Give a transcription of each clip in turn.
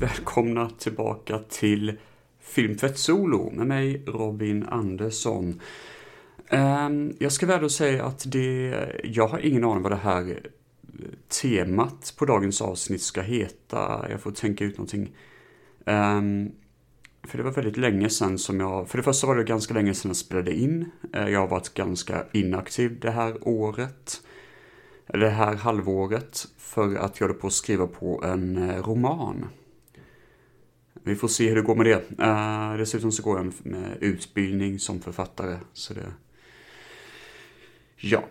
välkomna tillbaka till Filmtvätt Solo med mig Robin Andersson. Ehm, jag ska väl säga att det, jag har ingen aning vad det här eh, temat på dagens avsnitt ska heta. Jag får tänka ut någonting. Ehm, för det var väldigt länge sedan som jag, för det första var det ganska länge sedan jag spelade in. Eh, jag har varit ganska inaktiv det här året. Eller det här halvåret. För att jag håller på att skriva på en eh, roman. Vi får se hur det går med det. Eh, uh, dessutom så går jag med utbildning som författare. Så det... Ja,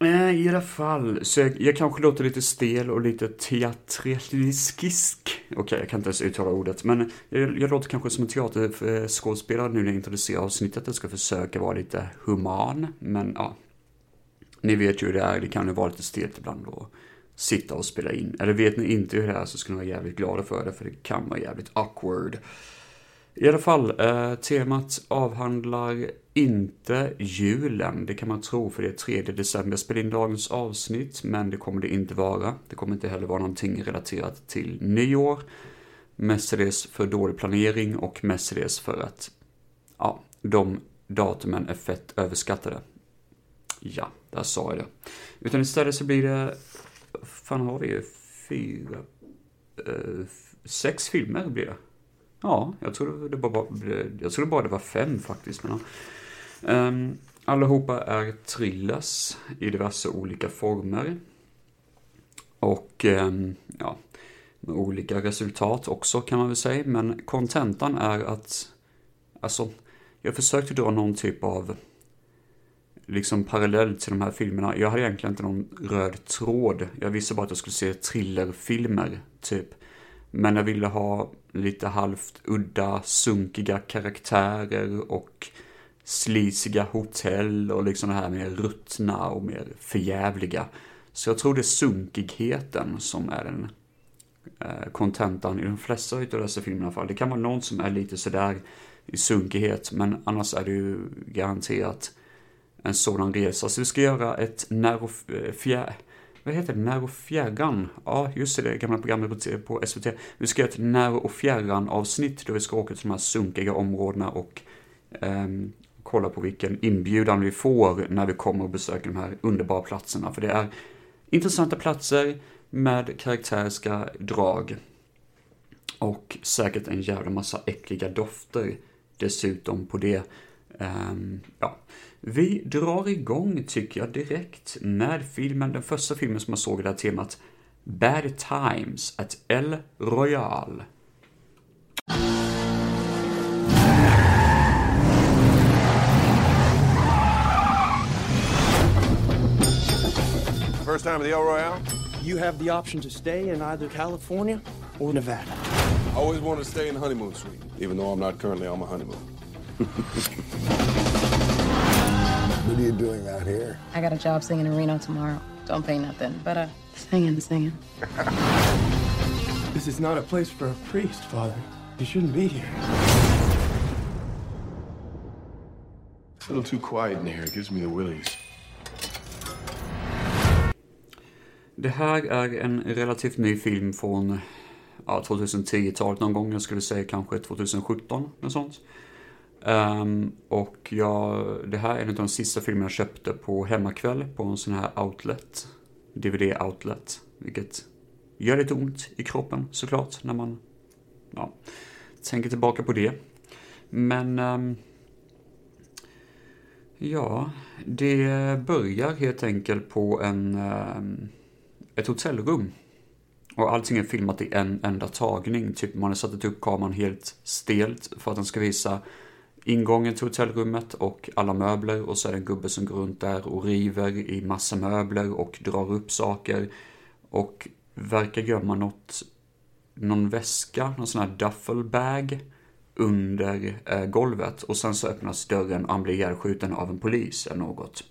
eh, I alla fall, så jag, jag kanske låter lite stel och lite teatraliskisk. Okej, okay, jag kan inte ens uttala ordet, men jag, jag låter kanske som en teaterskådespelare nu när jag introducerar avsnittet. Jag ska försöka vara lite human, men ja. Ni vet ju hur det är, det kan ju vara lite stelt ibland Och, sitta och spela in. Eller vet ni inte hur det är så ska ni vara jävligt glada för det, för det kan vara jävligt awkward. I alla fall, eh, temat avhandlar inte julen, det kan man tro för det är 3 december jag spelar in dagens avsnitt, men det kommer det inte vara. Det kommer inte heller vara någonting relaterat till nyår. Mestadels för dålig planering och mestadels för att, ja, de datumen är fett överskattade. Ja, där sa jag det. Utan istället så blir det, fan har vi fyra, eh, sex filmer blir det. Ja, jag tror det bara, jag tror bara det var fem faktiskt. Men, um, allihopa är thrillers i diverse olika former. Och ehm, ja, med olika resultat också kan man väl säga. Men kontentan är att, alltså, jag försökte dra någon typ av liksom parallell till de här filmerna. Jag hade egentligen inte någon röd tråd. Jag visste bara att jag skulle se thrillerfilmer, typ. Men jag ville ha lite halvt udda, sunkiga karaktärer och slisiga hotell och liksom det här mer ruttna och mer förjävliga. Så jag tror det är sunkigheten som är den eh, kontentan i de flesta av dessa filmer i alla fall. Det kan vara någon som är lite sådär i sunkighet, men annars är det ju garanterat en sådan resa. Så vi ska göra ett när fjär vad heter det, När och fjärran? Ja, just det, det gamla programmet på SVT. Vi ska göra ett När och fjärran avsnitt då vi ska åka till de här sunkiga områdena och um, kolla på vilken inbjudan vi får när vi kommer och besöker de här underbara platserna. För det är intressanta platser med karaktäriska drag. Och säkert en jävla massa äckliga dofter dessutom på det. Um, ja. Vi drar igång, tycker jag, direkt med filmen, den första filmen som jag såg i det här temat, Bad Times at El Royal. First time at the El Royale? You have the option to stay in either California or Nevada. I always wanted to stay in the honeymoon suite, even though I'm not currently on my honeymoon. What are you doing out here? I got a job singing in Reno tomorrow. Don't pay nothing, but uh, singing, singing. this is not a place for a priest, Father. You shouldn't be here. It's a little too quiet in here. It gives me the willies. Det här är en relativt ny film från ja, 2010-talet någon gång. Jag skulle säga kanske 2017, något sånt. Um, och jag, det här är en av de sista filmerna jag köpte på hemmakväll på en sån här outlet. DVD-outlet. Vilket gör lite ont i kroppen såklart när man ja, tänker tillbaka på det. Men um, ja, det börjar helt enkelt på en, um, ett hotellrum. Och allting är filmat i en enda tagning. Typ man har satt upp kameran helt stelt för att den ska visa ingången till hotellrummet och alla möbler och så är det en gubbe som går runt där och river i massa möbler och drar upp saker och verkar gömma något, någon väska, någon sån här duffelbag under eh, golvet och sen så öppnas dörren och han blir ihjälskjuten av en polis eller något.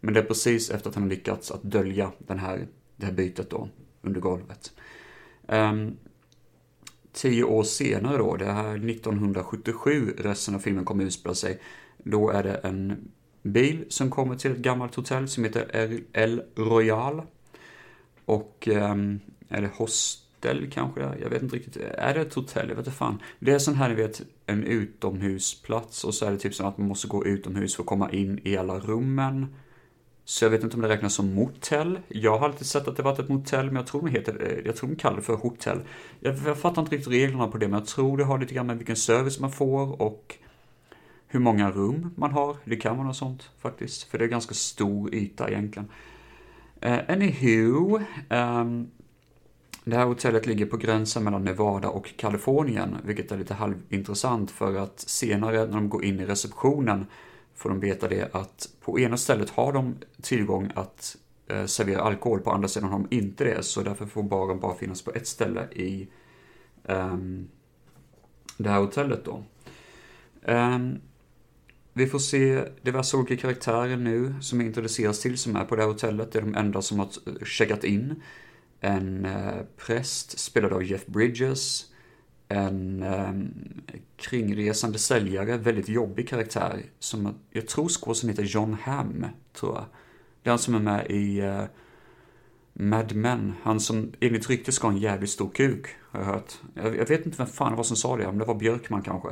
Men det är precis efter att han har lyckats att dölja den här, det här bytet då under golvet. Um, tio år senare då, det här 1977 resten av filmen kommer utspela sig, då är det en bil som kommer till ett gammalt hotell som heter El Royal. Och, ehm, är det Hostel kanske. Jag vet inte riktigt. Är det ett hotell? Jag vet inte fan. Det är sån här, ni vet, en utomhusplats och så är det typ som att man måste gå utomhus för att komma in i alla rummen. Så jag vet inte om det räknas som motell. Jag har alltid sett att det varit ett motell, men jag tror de heter, eh, jag tror de kallar det för hotell. Jag, jag fattar inte riktigt reglerna på det, men jag tror det har lite grann med vilken service man får och hur många rum man har. Det kan vara något sånt faktiskt, för det är ganska stor yta egentligen. Uh, anywho, um, det här hotellet ligger på gränsen mellan Nevada och Kalifornien, vilket är lite halvintressant för att senare när de går in i receptionen får de veta det att på ena stället har de tillgång att eh, servera alkohol, på andra sidan har de inte det, så därför får baren bara finnas på ett ställe i um, det här hotellet då. Um, vi får se diverse olika karaktärer nu som introduceras till som är på det här hotellet. Det är de enda som har checkat in. En eh, präst spelad av Jeff Bridges. En eh, kringresande säljare, väldigt jobbig karaktär. Som jag tror skådisen heter John Hamm, tror jag. Det är han som är med i eh, Mad Men. Han som enligt rykte ska ha en jävligt stor kuk, har jag hört. Jag, jag vet inte vem fan det var som sa det, om det var Björkman kanske.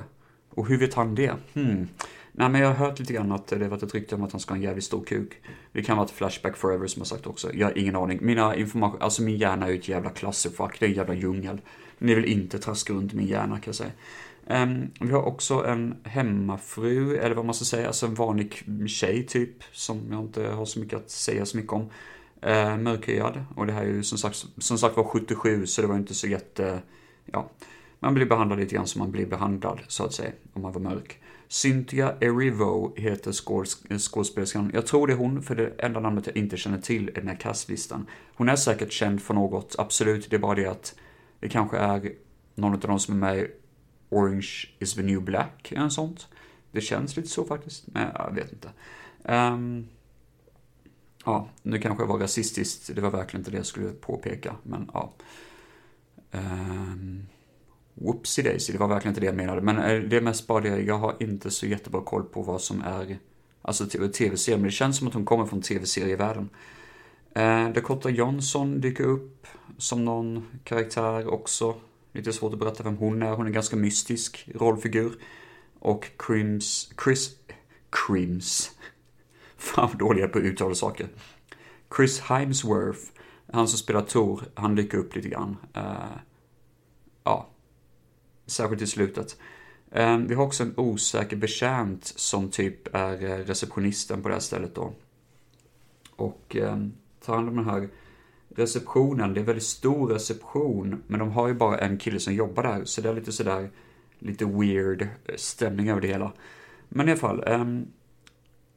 Och hur vet han det? Hmm. Nej, men jag har hört lite grann att det har varit ett rykte om att han ska ha en jävligt stor kuk. Det kan vara ett Flashback Forever som har sagt också. Jag har ingen aning. Mina information, alltså min hjärna är ju ett jävla clusterfuck. Det är en jävla djungel. Ni vill inte traska runt min hjärna kan jag säga. Um, vi har också en hemmafru, eller vad man ska säga, alltså en vanlig tjej typ, som jag inte har så mycket att säga så mycket om. Uh, mörkhyad, och det här är ju som sagt, som sagt var 77, så det var inte så jätte, ja, man blir behandlad lite grann som man blir behandlad, så att säga, om man var mörk. Cynthia Erivo heter skådespelerskan. Jag tror det är hon, för det enda namnet jag inte känner till är den här kastlistan. Hon är säkert känd för något, absolut. Det är bara det att det kanske är någon av de som är med i Orange is the new black, eller sånt. Det känns lite så faktiskt, men jag vet inte. Um, ja, nu kanske jag var rasistisk, det var verkligen inte det jag skulle påpeka, men ja. Um, Whoopsie daisy, det var verkligen inte det jag menade. Men eh, det är mest bara det, jag har inte så jättebra koll på vad som är, alltså tv-serier, men det känns som att hon kommer från tv-serievärlden. Eh, Dakota Johnson dyker upp som någon karaktär också. Lite svårt att berätta vem hon är, hon är en ganska mystisk rollfigur. Och Crims, Chris, Crims, fan vad dåliga på att uttala saker. Chris Hemsworth, han som spelar Tor, han dyker upp lite grann. Eh, ja, särskilt i slutet. Ehm, vi har också en osäker betjänt som typ är eh, receptionisten på det här stället då. Och ehm, tar hand om den här receptionen. Det är en väldigt stor reception, men de har ju bara en kille som jobbar där, så det är lite sådär, lite weird eh, stämning över det hela. Men i alla fall, ehm,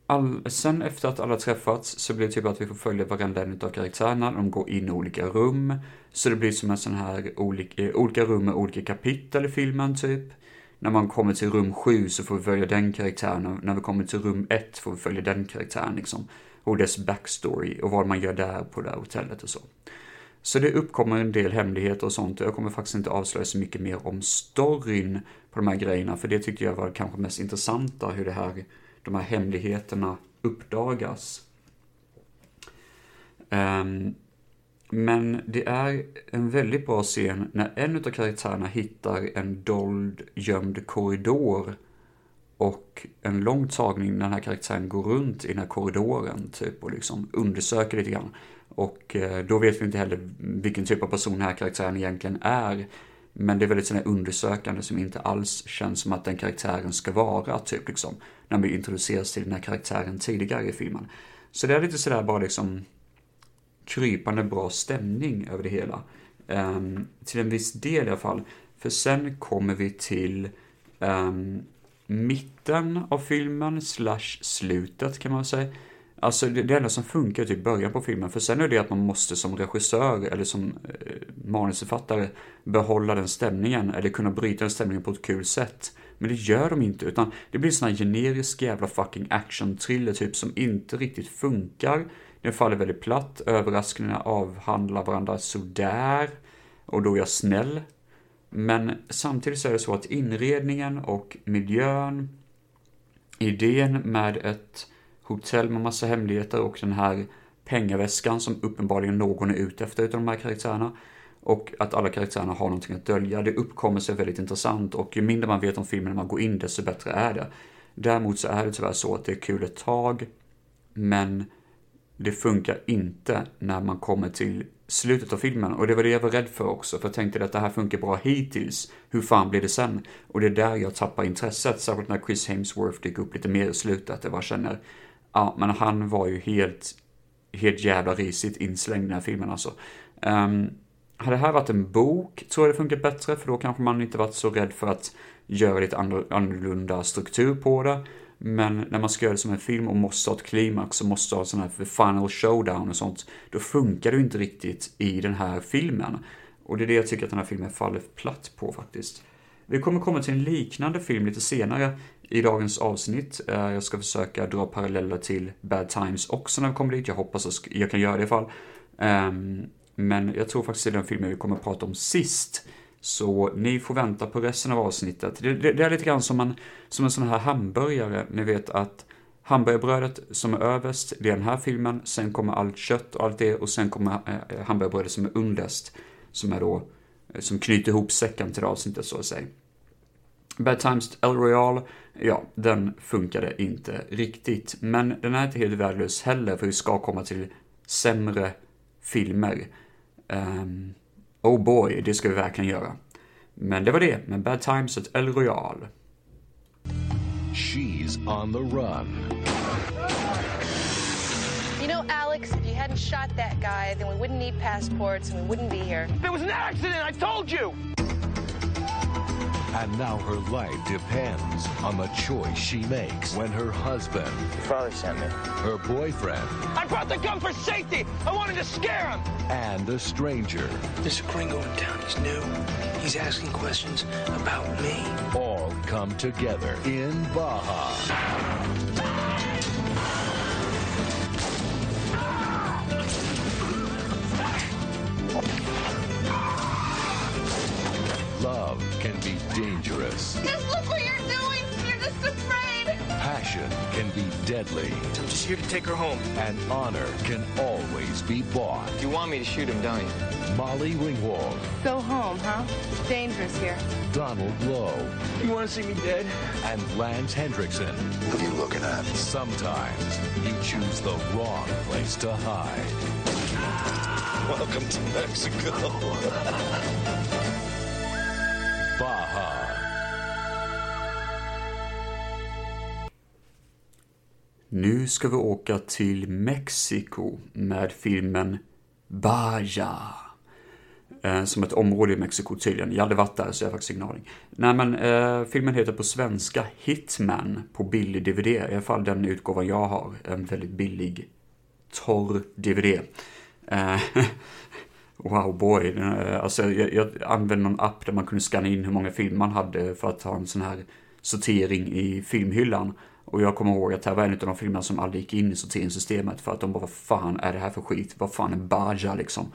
all, sen efter att alla träffats så blir det typ att vi får följa varenda en av karaktärerna. De går in i olika rum. Så det blir som en sån här olika, eh, olika rum med olika kapitel i filmen typ. När man kommer till rum 7 så får vi följa den karaktären. När vi kommer till rum 1 får vi följa den karaktären liksom. Och dess backstory och vad man gör där på det här hotellet och så. Så det uppkommer en del hemligheter och sånt och jag kommer faktiskt inte avslöja så mycket mer om storyn på de här grejerna. För det tyckte jag var kanske mest intressanta, hur det här de här hemligheterna uppdagas. Um, men det är en väldigt bra scen när en av karaktärerna hittar en dold, gömd korridor och en lång tagning när den här karaktären går runt i den här korridoren typ och liksom undersöker lite grann. Och eh, då vet vi inte heller vilken typ av person den här karaktären egentligen är. Men det är väldigt sådär undersökande som inte alls känns som att den karaktären ska vara, typ liksom. När vi introduceras till den här karaktären tidigare i filmen. Så det är lite sådär bara liksom krypande bra stämning över det hela. Um, till en viss del i alla fall. För sen kommer vi till um, mitten av filmen, slash slutet kan man säga. Alltså det, det enda som funkar är typ början på filmen, för sen är det att man måste som regissör eller som eh, manusförfattare behålla den stämningen eller kunna bryta den stämningen på ett kul sätt. Men det gör de inte, utan det blir en sån här generisk jävla fucking action-thriller typ som inte riktigt funkar. Den faller väldigt platt, överraskningarna avhandlar varandra sådär, och då är jag snäll. Men samtidigt så är det så att inredningen och miljön, idén med ett hotell med massa hemligheter och den här pengaväskan som uppenbarligen någon är ute efter utav de här karaktärerna. och att alla karaktärerna har någonting att dölja. Det uppkommer sig väldigt intressant och ju mindre man vet om filmen när man går in desto bättre är det. Däremot så är det tyvärr så att det är kul ett tag, men det funkar inte när man kommer till slutet av filmen. Och det var det jag var rädd för också, för jag tänkte att det här funkar bra hittills. Hur fan blir det sen? Och det är där jag tappar intresset, särskilt när Chris Hemsworth dyker upp lite mer i slutet. Jag bara känner, ja, men han var ju helt, helt jävla risigt inslängd i den här filmen alltså. Um, hade det här varit en bok tror jag det funkar bättre, för då kanske man inte varit så rädd för att göra lite annorlunda struktur på det. Men när man ska göra det som en film och måste ha ett klimax och måste ha sån här final showdown och sånt, då funkar det inte riktigt i den här filmen. Och det är det jag tycker att den här filmen faller platt på faktiskt. Vi kommer komma till en liknande film lite senare i dagens avsnitt. Eh, jag ska försöka dra paralleller till Bad Times också när vi kommer dit. Jag hoppas att jag kan göra det i alla fall. Ehm, men jag tror faktiskt det är den filmen vi kommer att prata om sist. Så ni får vänta på resten av avsnittet. Det, det, det är lite grann som en, som en sån här hamburgare. Ni vet att hamburgerbrödet som är överst, det är den här filmen. Sen kommer allt kött och allt det och sen kommer hamburgarbrödet hamburgerbrödet som är underst. Som är då, eh, som knyter ihop säcken till det avsnittet så att säga. Bad Times El Royale, ja, den funkade inte riktigt. Men den är inte helt värdelös heller, för vi ska komma till sämre filmer. Um, oh boy, det ska vi verkligen göra. Men det var det med Bad Times at El Royale. She's on the run. You know, Alex, if you hadn't shot that guy, then we wouldn't need passports and we wouldn't be here. There was an accident, I told you! And now her life depends on the choice she makes when her husband, Your father sent me. her boyfriend, I brought the gun for safety! I wanted to scare him! and a stranger There's a gringo in town. He's new. He's asking questions about me. all come together in Baja. Dangerous. Just look what you're doing! You're just afraid! Passion can be deadly. I'm just here to take her home. And honor can always be bought. You want me to shoot him, don't you? Molly Ringwald, Go home, huh? It's dangerous here. Donald Lowe, You want to see me dead? and Lance Hendrickson. What are you looking at? Sometimes you choose the wrong place to hide. Welcome to Mexico. Baja. Nu ska vi åka till Mexiko med filmen Baja. Eh, som ett område i Mexiko tydligen. Jag hade varit där så jag har faktiskt ingen aning. Nej men eh, filmen heter på svenska Hitman på billig DVD. I alla fall den utgåvan jag har. En väldigt billig torr DVD. Eh, wow boy. Eh, alltså jag, jag använde någon app där man kunde scanna in hur många filmer man hade för att ha en sån här sortering i filmhyllan. Och jag kommer ihåg att det här var en av de filmerna som aldrig gick in i sorteringssystemet för att de bara, vad fan är det här för skit? Vad fan är Baja liksom?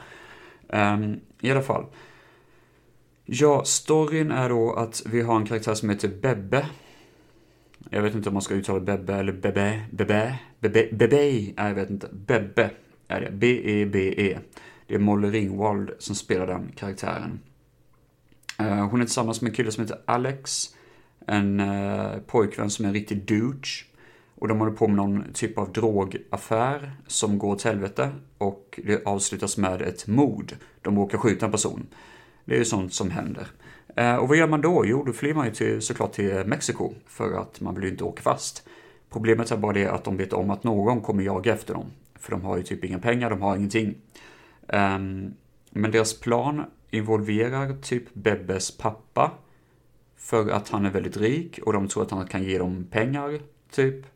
Um, I alla fall. Ja, storyn är då att vi har en karaktär som heter Bebbe. Jag vet inte om man ska uttala Bebbe eller Bebe, Bebe, Bebe, Bebe, nej jag vet inte. Bebbe är det, B-E-B-E. Det är Molly Ringwald som spelar den karaktären. Eh, hon är tillsammans med en kille som heter Alex. En eh, pojkvän som är en riktig douche. Och de håller på med någon typ av drogaffär som går åt helvete. Och det avslutas med ett mord. De råkar skjuta en person. Det är ju sånt som händer. Eh, och vad gör man då? Jo, då flyr man ju till, såklart till Mexiko. För att man vill ju inte åka fast. Problemet är bara det att de vet om att någon kommer jaga efter dem. För de har ju typ inga pengar, de har ingenting. Um, men deras plan involverar typ Bebbes pappa. För att han är väldigt rik och de tror att han kan ge dem pengar, typ.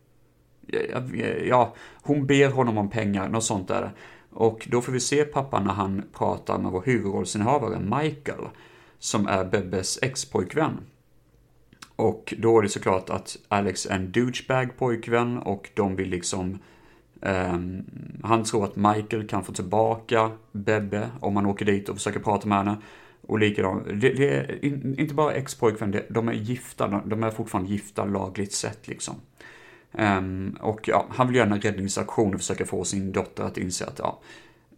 Ja, ja, hon ber honom om pengar, något sånt är det. Och då får vi se pappan när han pratar med vår huvudrollsinnehavare Michael, som är Bebbes ex-pojkvän. Och då är det såklart att Alex är en douchebag pojkvän och de vill liksom Ehm, han tror att Michael kan få tillbaka Bebbe om han åker dit och försöker prata med henne. Och likadant, det, det är in, inte bara ex-pojkvän, de är gifta, de, de är fortfarande gifta lagligt sett liksom. Ehm, och ja, han vill göra en räddningsaktion och försöka få sin dotter att inse att ja,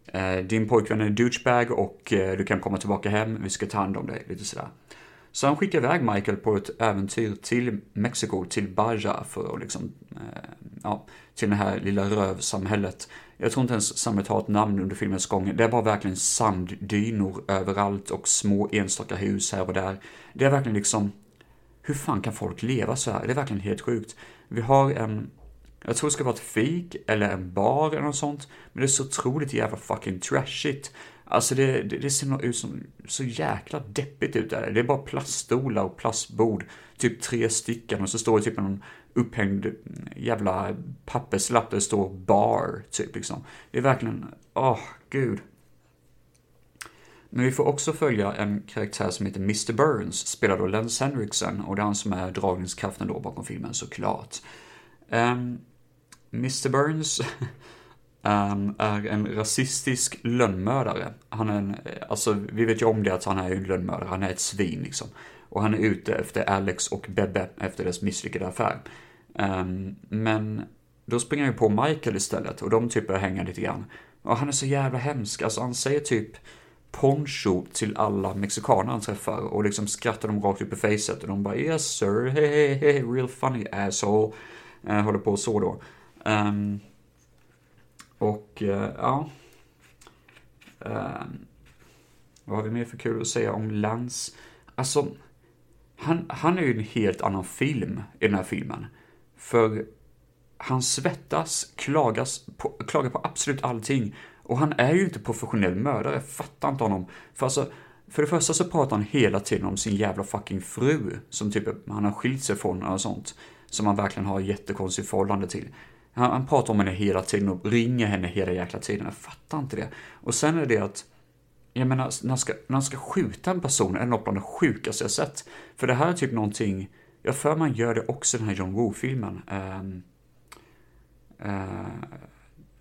eh, din pojkvän är en douchebag och eh, du kan komma tillbaka hem, vi ska ta hand om dig, lite sådär. Så han skickar iväg Michael på ett äventyr till Mexiko, till Baja, för att liksom, eh, ja, till det här lilla rövsamhället. Jag tror inte ens samhället har ett namn under filmens gång. Det är bara verkligen sanddynor överallt och små enstaka hus här och där. Det är verkligen liksom, hur fan kan folk leva så här? Det är verkligen helt sjukt. Vi har en, jag tror det ska vara ett fik eller en bar eller något sånt, men det är så otroligt jävla fucking trashigt. Alltså det, det, det ser nog ut som så jäkla deppigt ut där. Det är bara plaststolar och plastbord, typ tre stycken och så står det typ någon upphängd jävla papperslapp där det står bar, typ liksom. Det är verkligen, åh, oh, gud. Men vi får också följa en karaktär som heter Mr. Burns, spelad av Lance Henriksen, och det är han som är dragningskraften då bakom filmen såklart. Ehm, um, Mr. Burns um, är en rasistisk lönnmördare. Han är en, eh, alltså vi vet ju om det att han är en lönnmördare, han är ett svin liksom. Och han är ute efter Alex och Bebbe efter deras misslyckade affär. Um, men då springer han ju på Michael istället och de typ börjar hänga lite grann. Och han är så jävla hemsk, alltså han säger typ poncho till alla mexikaner han träffar och liksom skrattar dem rakt upp i facet och de bara yes sir, hey, hey, hey, real funny asshole. Uh, håller på så då. Um, och eh, ja. Ehm, vad har vi mer för kul att säga om Lance? Alltså, han, han är ju en helt annan film i den här filmen. För han svettas, klagas på, klagar på absolut allting. Och han är ju inte professionell mördare, jag fattar inte honom. För alltså, för det första så pratar han hela tiden om sin jävla fucking fru, som typ han har skilt sig från och sånt. Som han verkligen har jättekonstigt förhållande till. Han, han pratar om henne hela tiden och ringer henne hela jäkla tiden, jag fattar inte det. Och sen är det att jag menar, när han, ska, när han ska skjuta en person är det något bland det sjukaste jag sett. För det här är typ någonting, jag för man gör det också i den här John Woo-filmen. Um, uh,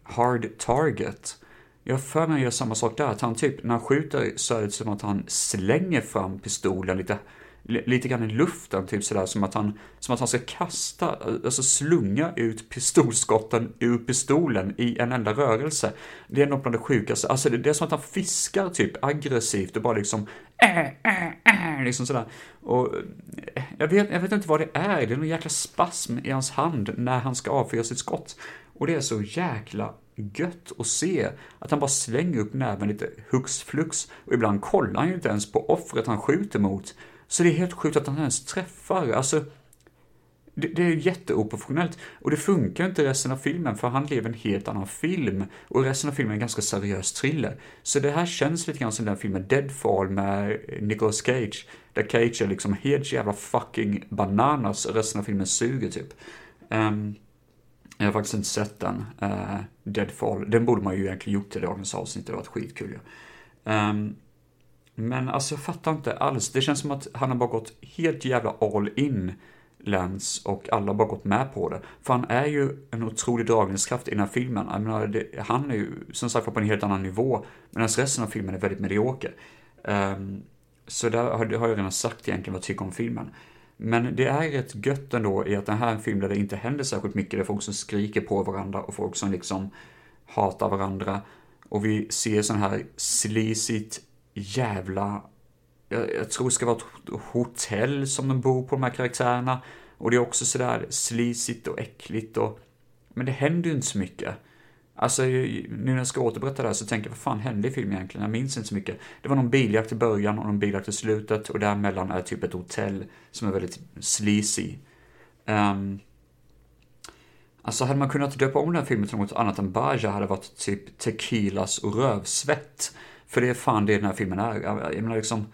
Hard Target. Jag för mig gör samma sak där, att han typ, när han skjuter så är det som att han slänger fram pistolen lite lite grann i luften, typ sådär som att han, som att han ska kasta, alltså slunga ut pistolskotten ur pistolen i en enda rörelse. Det är något bland det sjukaste, alltså det, det är som att han fiskar typ aggressivt och bara liksom äh, äh, äh, liksom sådär. Och eh, jag vet, jag vet inte vad det är, det är någon jäkla spasm i hans hand när han ska avfyra sitt skott. Och det är så jäkla gött att se att han bara slänger upp näven lite hux flux och ibland kollar han ju inte ens på offret han skjuter mot så det är helt sjukt att han ens träffar. Alltså, det, det är jätteoprofessionellt. Och det funkar inte i resten av filmen, för han lever en helt annan film. Och resten av filmen är en ganska seriös thriller. Så det här känns lite grann som den filmen Deadfall med Nicolas Cage. Där Cage är liksom helt jävla fucking bananas och resten av filmen suger typ. Um, jag har faktiskt inte sett den, uh, Deadfall. Den borde man ju egentligen gjort till dagens avsnitt, det var varit skitkul ja. Um, men alltså jag fattar inte alls. Det känns som att han har bara gått helt jävla all in, Lance, och alla har bara gått med på det. För han är ju en otrolig dragningskraft i den här filmen. Jag menar, det, han är ju som sagt på en helt annan nivå, medan resten av filmen är väldigt medioker. Um, så där har, har jag redan sagt egentligen vad jag tycker om filmen. Men det är rätt gött ändå i att den här är en film där det inte händer särskilt mycket. Det är folk som skriker på varandra och folk som liksom hatar varandra. Och vi ser sån här slisigt jävla... Jag, jag tror det ska vara ett hotell som de bor på, de här karaktärerna. Och det är också sådär slisigt och äckligt och... Men det händer ju inte så mycket. Alltså, nu när jag ska återberätta det här så tänker jag, vad fan hände i filmen egentligen? Jag minns inte så mycket. Det var någon biljakt i början och någon biljakt i slutet och däremellan är typ ett hotell som är väldigt sleazy. Um, alltså, hade man kunnat döpa om den här filmen till något annat än Baja hade varit typ tequilas och rövsvett. För det är fan det den här filmen är. Jag menar liksom,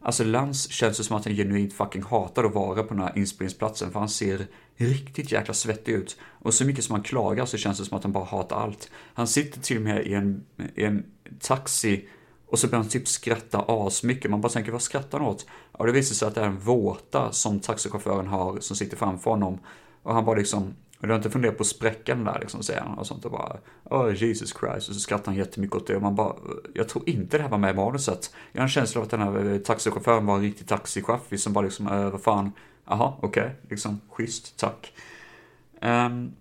alltså Lance känns det som att han genuint fucking hatar att vara på den här inspelningsplatsen för han ser riktigt jäkla svettig ut. Och så mycket som han klagar så känns det som att han bara hatar allt. Han sitter till och med i en, i en taxi och så börjar han typ skratta asmycket. Man bara tänker, vad skrattar han åt? Och det visar sig att det är en våta som taxichauffören har som sitter framför honom. Och han bara liksom, men du har inte funderat på att spräcka den där liksom, säger han och sånt och bara Oh Jesus Christ, och så skrattar han jättemycket åt det och man bara Jag tror inte det här var med i manuset. Jag har en känsla av att den här eh, taxichauffören var en riktig taxichaffis som bara liksom, äh, vad fan, aha, okej, okay. liksom, schysst, tack. Um,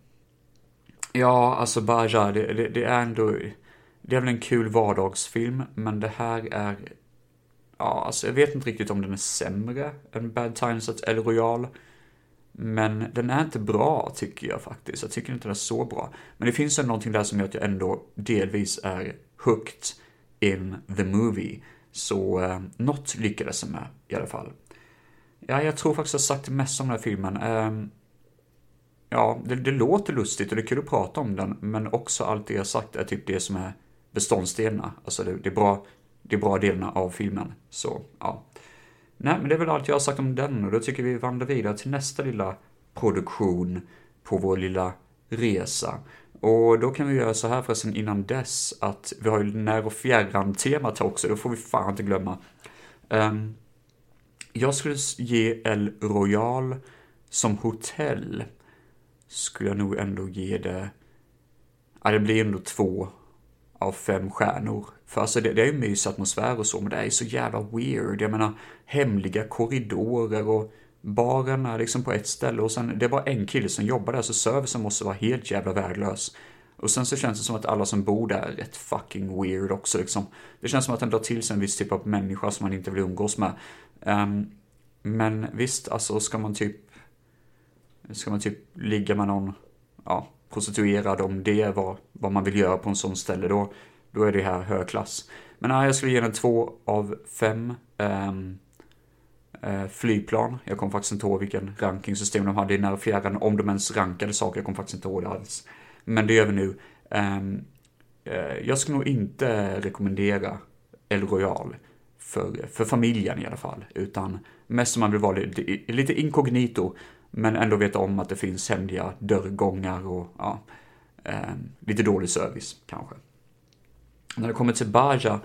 ja, alltså Baja, det, det, det, är ändå det är väl en kul vardagsfilm, men det här är, ja, alltså jag vet inte riktigt om den är sämre än Bad Times at El Royale. Men den är inte bra tycker jag faktiskt. Jag tycker inte den är så bra. Men det finns ändå någonting där som gör att jag ändå delvis är hooked in the movie. Så eh, något lyckades jag med i alla fall. Ja, jag tror faktiskt jag sagt det mest om den här filmen. Eh, ja, det, det, låter lustigt och det är kul att prata om den, men också allt det jag sagt är typ det som är beståndsdelarna. Alltså det, det, är bra, det är bra delarna av filmen. Så, ja. Nej, men det är väl allt jag har sagt om den. Och då tycker vi vandrar vidare till nästa lilla produktion på vår lilla resa. Och då kan vi göra så här förresten innan dess att vi har ju när och fjärran-temat också, då får vi fan inte glömma. Um, jag skulle ge El Royal som hotell, skulle jag nog ändå ge det, ja det blir ändå två av fem stjärnor. För alltså det, det är ju mysig atmosfär och så, men det är ju så jävla weird. Jag menar, hemliga korridorer och baren är liksom på ett ställe och sen det är bara en kille som jobbar där, så servicen måste vara helt jävla värdelös. Och sen så känns det som att alla som bor där är rätt fucking weird också liksom. Det känns som att den drar till sig en viss typ av människa som man inte vill umgås med. Um, men visst, alltså ska man typ... Ska man typ ligga med någon, ja, prostituerad om det är vad, vad man vill göra på en sån ställe, då, då är det här högklass. Men här, jag skulle ge den två av fem. Um, uh, flygplan. Jag kommer faktiskt inte ihåg vilken rankingsystem de hade i när fjärran, om de ens rankade saker, jag kommer faktiskt inte ihåg det alls. Men det gör vi nu. Um, uh, jag skulle nog inte rekommendera El Royal för, för familjen i alla fall, utan mest om man vill vara lite, lite inkognito, men ändå veta om att det finns hemliga dörrgångar och ja, eh, lite dålig service kanske. När det kommer till Baja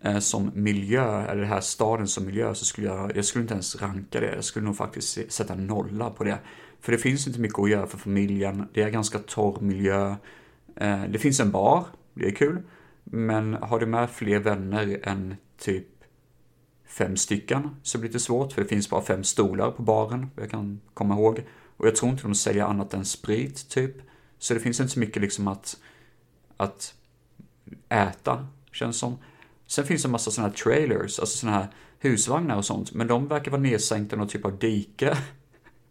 eh, som miljö, eller den här staden som miljö, så skulle jag, jag skulle inte ens ranka det. Jag skulle nog faktiskt sätta nolla på det. För det finns inte mycket att göra för familjen. Det är ganska torr miljö. Eh, det finns en bar, det är kul. Men har du med fler vänner än typ fem stycken så blir det svårt för det finns bara fem stolar på baren, jag kan komma ihåg. Och jag tror inte de säljer annat än sprit, typ. Så det finns inte så mycket liksom att, att äta, känns som. Sen finns det en massa sådana här trailers, alltså sådana här husvagnar och sånt, men de verkar vara nedsänkta i någon typ av dike.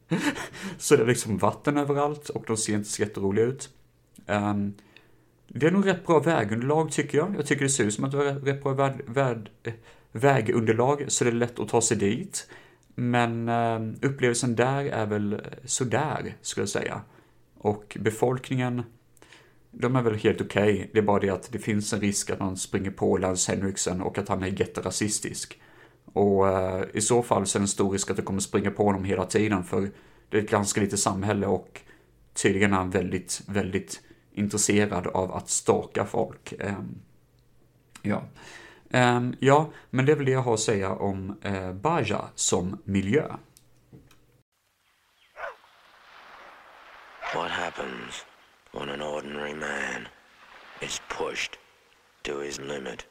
så det är liksom vatten överallt och de ser inte så jätteroliga ut. Um, det är nog rätt bra vägunderlag tycker jag. Jag tycker det ser ut som att det är rätt bra väg... värd, vägunderlag så det är lätt att ta sig dit. Men eh, upplevelsen där är väl sådär, skulle jag säga. Och befolkningen, de är väl helt okej. Okay. Det är bara det att det finns en risk att man springer på Lance Henriksen och att han är jätterasistisk. Och eh, i så fall så är det en stor risk att du kommer springa på honom hela tiden för det är ett ganska litet samhälle och tydligen är han väldigt, väldigt intresserad av att staka folk. Eh, ja. Um, ja, men det är väl det jag har att säga om uh, Baja som miljö. What happens when an ordinary man is pushed to his limit?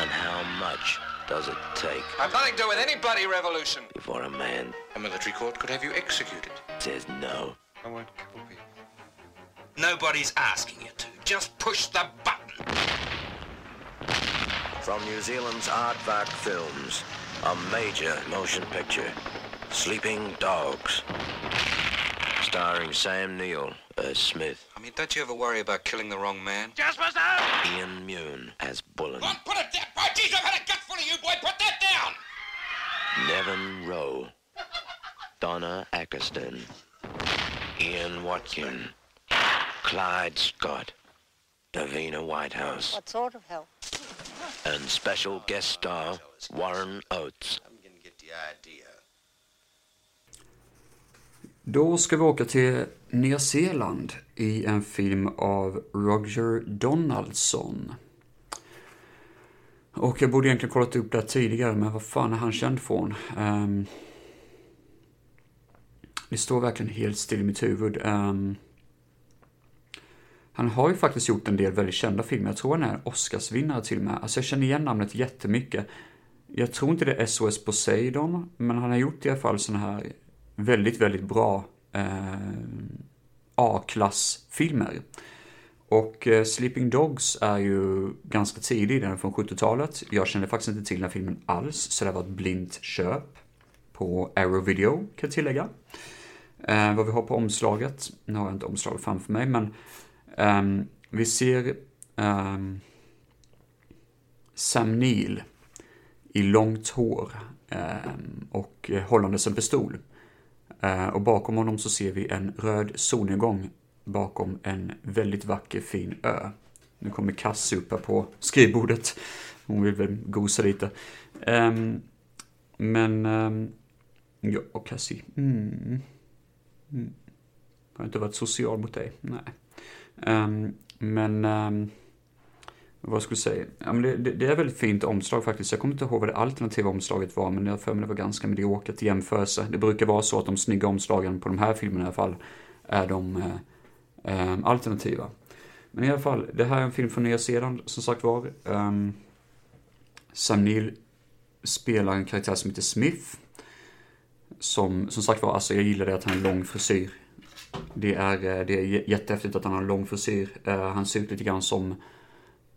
And how much does it take? I've nothing to do with any bloody revolution. Before a man. A military court could have you executed. Says no. I won't kill people. Nobody's asking you to. Just push the button. From New Zealand's Aardvark Films, a major motion picture, Sleeping Dogs. Starring Sam Neill as Smith. I mean, don't you ever worry about killing the wrong man? Just was that? Ian Mune as Bullen. What? Put it down! Oh, jeez, I've had a gut full of you, boy! Put that down! Nevin Rowe. Donna Ackerston. Ian Watkin. Clyde Scott, Davina Whitehouse. What sort of help? And special guest star Warren Oates. Då ska vi åka till Nya Zeeland i en film av Roger Donaldson. Och jag borde egentligen kollat upp det tidigare, men vad fan är han känd från? Um, det står verkligen helt still i mitt huvud. Um, han har ju faktiskt gjort en del väldigt kända filmer. Jag tror han är Oscarsvinnare till och med. Alltså jag känner igen namnet jättemycket. Jag tror inte det är SOS Poseidon, men han har gjort i alla fall sådana här väldigt, väldigt bra eh, A-klassfilmer. Och eh, Sleeping Dogs är ju ganska tidig, den är från 70-talet. Jag kände faktiskt inte till den här filmen alls, så det var ett blint köp. På Arrow Video, kan jag tillägga. Eh, vad vi har på omslaget, nu har jag inte omslaget framför mig, men Um, vi ser um, Sam Neill i långt hår um, och eh, hållandes en pistol. Uh, och bakom honom så ser vi en röd solnedgång bakom en väldigt vacker fin ö. Nu kommer Cassie upp här på skrivbordet. Hon vill väl gosa lite. Um, men, um, ja, och Cassie. Mm. Mm. Har inte varit social mot dig? Nej. Um, men, ehm, vad skulle jag säga? Ja, men det, det, det, är väldigt fint omslag faktiskt. Jag kommer inte ihåg vad det alternativa omslaget var, men jag för mig det var ganska mediokert i jämförelse. Det brukar vara så att de snygga omslagen på de här filmerna i alla fall är de eh, um, alternativa. Men i alla fall, det här är en film från Nya Zeeland, som sagt var. Um, Sam Neill spelar en karaktär som heter Smith. Som, som sagt var, alltså jag gillar det att han har lång frisyr. Det är, eh, det är jättehäftigt att han har en lång frisyr. Eh, han ser ut lite grann som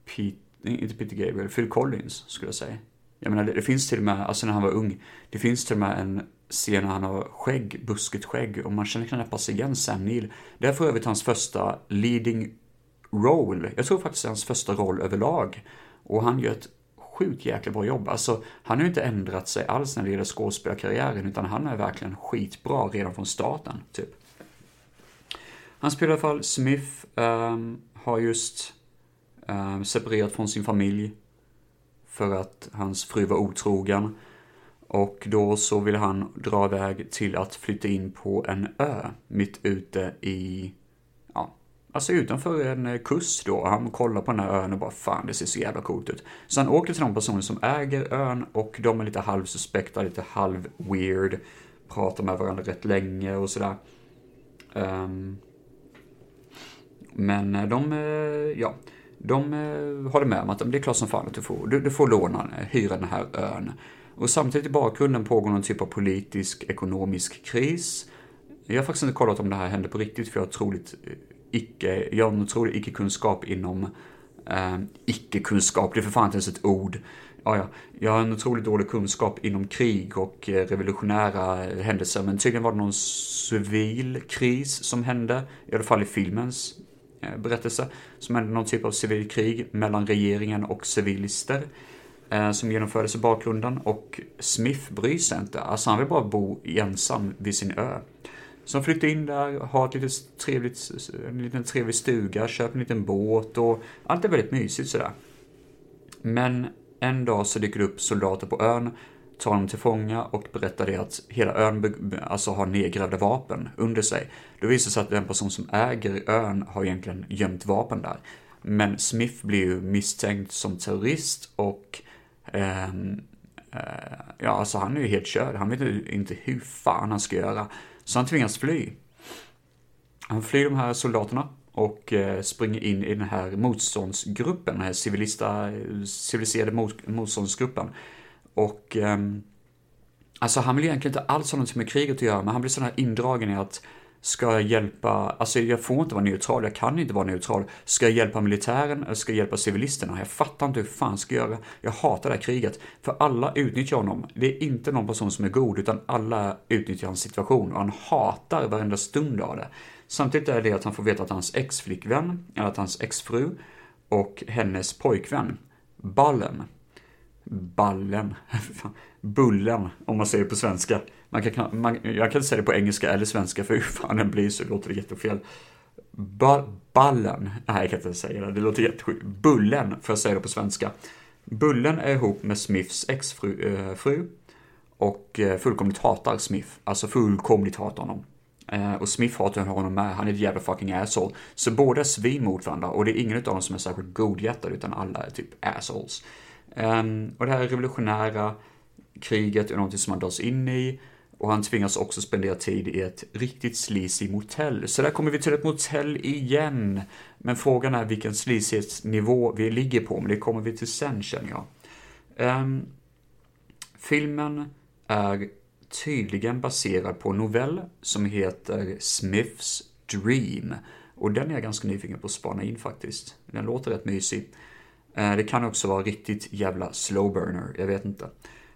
Pete, inte Peter Gabriel, Phil Collins skulle jag säga. Jag menar, det, det finns till och med, alltså när han var ung, det finns till och med en scen när han har skägg, buskigt skägg och man känner knappast igen Sam Neill. Det är för övrigt hans första leading role. Jag tror faktiskt det är hans första roll överlag. Och han gör ett sjukt jäkla bra jobb. Alltså, han har ju inte ändrat sig alls när det gäller skådespelarkarriären, utan han är verkligen skitbra redan från starten, typ. Han spelar i alla fall Smith, um, har just um, separerat från sin familj för att hans fru var otrogen. Och då så vill han dra iväg till att flytta in på en ö mitt ute i, ja, alltså utanför en kust då. Han kollar på den här ön och bara fan det ser så jävla coolt ut. Så han åker till de personer som äger ön och de är lite halvsuspekta, lite halv weird. Pratar med varandra rätt länge och sådär. Um, men eh, de, eh, ja, de eh, håller med om att det är klart som fan att du får, du, du får låna, hyra den här ön. Och samtidigt i bakgrunden pågår någon typ av politisk, ekonomisk kris. Jag har faktiskt inte kollat om det här hände på riktigt, för jag har troligt icke, jag har en otrolig icke-kunskap inom eh, icke-kunskap, det är för fan inte ens ett ord. Ja, ja, jag har en otroligt dålig kunskap inom krig och revolutionära händelser, men tydligen var det någon civil kris som hände, i alla fall i filmens Eh, berättelse, som är någon typ av civilkrig mellan regeringen och civilister. Eh, som genomfördes i bakgrunden och Smith bryr sig inte. Alltså han vill bara bo ensam vid sin ö. Så han flyttar in där, har ett litet trevligt, en liten trevlig stuga, köper en liten båt och allt är väldigt mysigt sådär. Men en dag så dyker det upp soldater på ön, tar honom till fånga och berättar det att hela ön alltså har nedgrävda vapen under sig. Då visar det sig att den person som äger ön har egentligen gömt vapen där. Men Smith blir ju misstänkt som terrorist och eh, eh, ja, alltså han är ju helt körd. Han vet inte hur fan han ska göra. Så han tvingas fly. Han flyr de här soldaterna och eh, springer in i den här motståndsgruppen, den här civilista, eh, civiliserade mot, motståndsgruppen. Och ehm, alltså han vill egentligen inte alls ha någonting med kriget att göra, men han blir sån här indragen i att Ska jag hjälpa, alltså jag får inte vara neutral, jag kan inte vara neutral. Ska jag hjälpa militären eller ska jag hjälpa civilisterna? Jag fattar inte hur fan ska jag göra. Jag hatar det här kriget. För alla utnyttjar honom. Det är inte någon person som är god, utan alla utnyttjar hans situation och han hatar varenda stund av det. Samtidigt är det att han får veta att hans ex-flickvän, eller att hans exfru och hennes pojkvän, Ballen, ballen, bullen om man säger det på svenska. Man kan, man, jag kan inte säga det på engelska eller svenska för hur fan den blir så låter det jättefel. Ba, ballen, nej jag kan inte säga det, det låter jättesjukt. Bullen, får jag säga det på svenska. Bullen är ihop med Smiths exfru äh, fru, och äh, fullkomligt hatar Smith, alltså fullkomligt hatar honom. Äh, och Smith hatar honom med, han är ett jävla fucking asshole. Så båda är svin mot varandra och det är ingen av dem som är särskilt godhjärtad utan alla är typ assholes. Ehm, och det här revolutionära kriget är någonting som han dras in i. Och han tvingas också spendera tid i ett riktigt sleazy motell. Så där kommer vi till ett motell igen. Men frågan är vilken sleazighetsnivå vi ligger på, men det kommer vi till sen känner jag. Um, filmen är tydligen baserad på en novell som heter Smiths Dream. Och den är jag ganska nyfiken på att spana in faktiskt. Den låter rätt mysig. Eh, det kan också vara riktigt jävla slow burner, jag vet inte.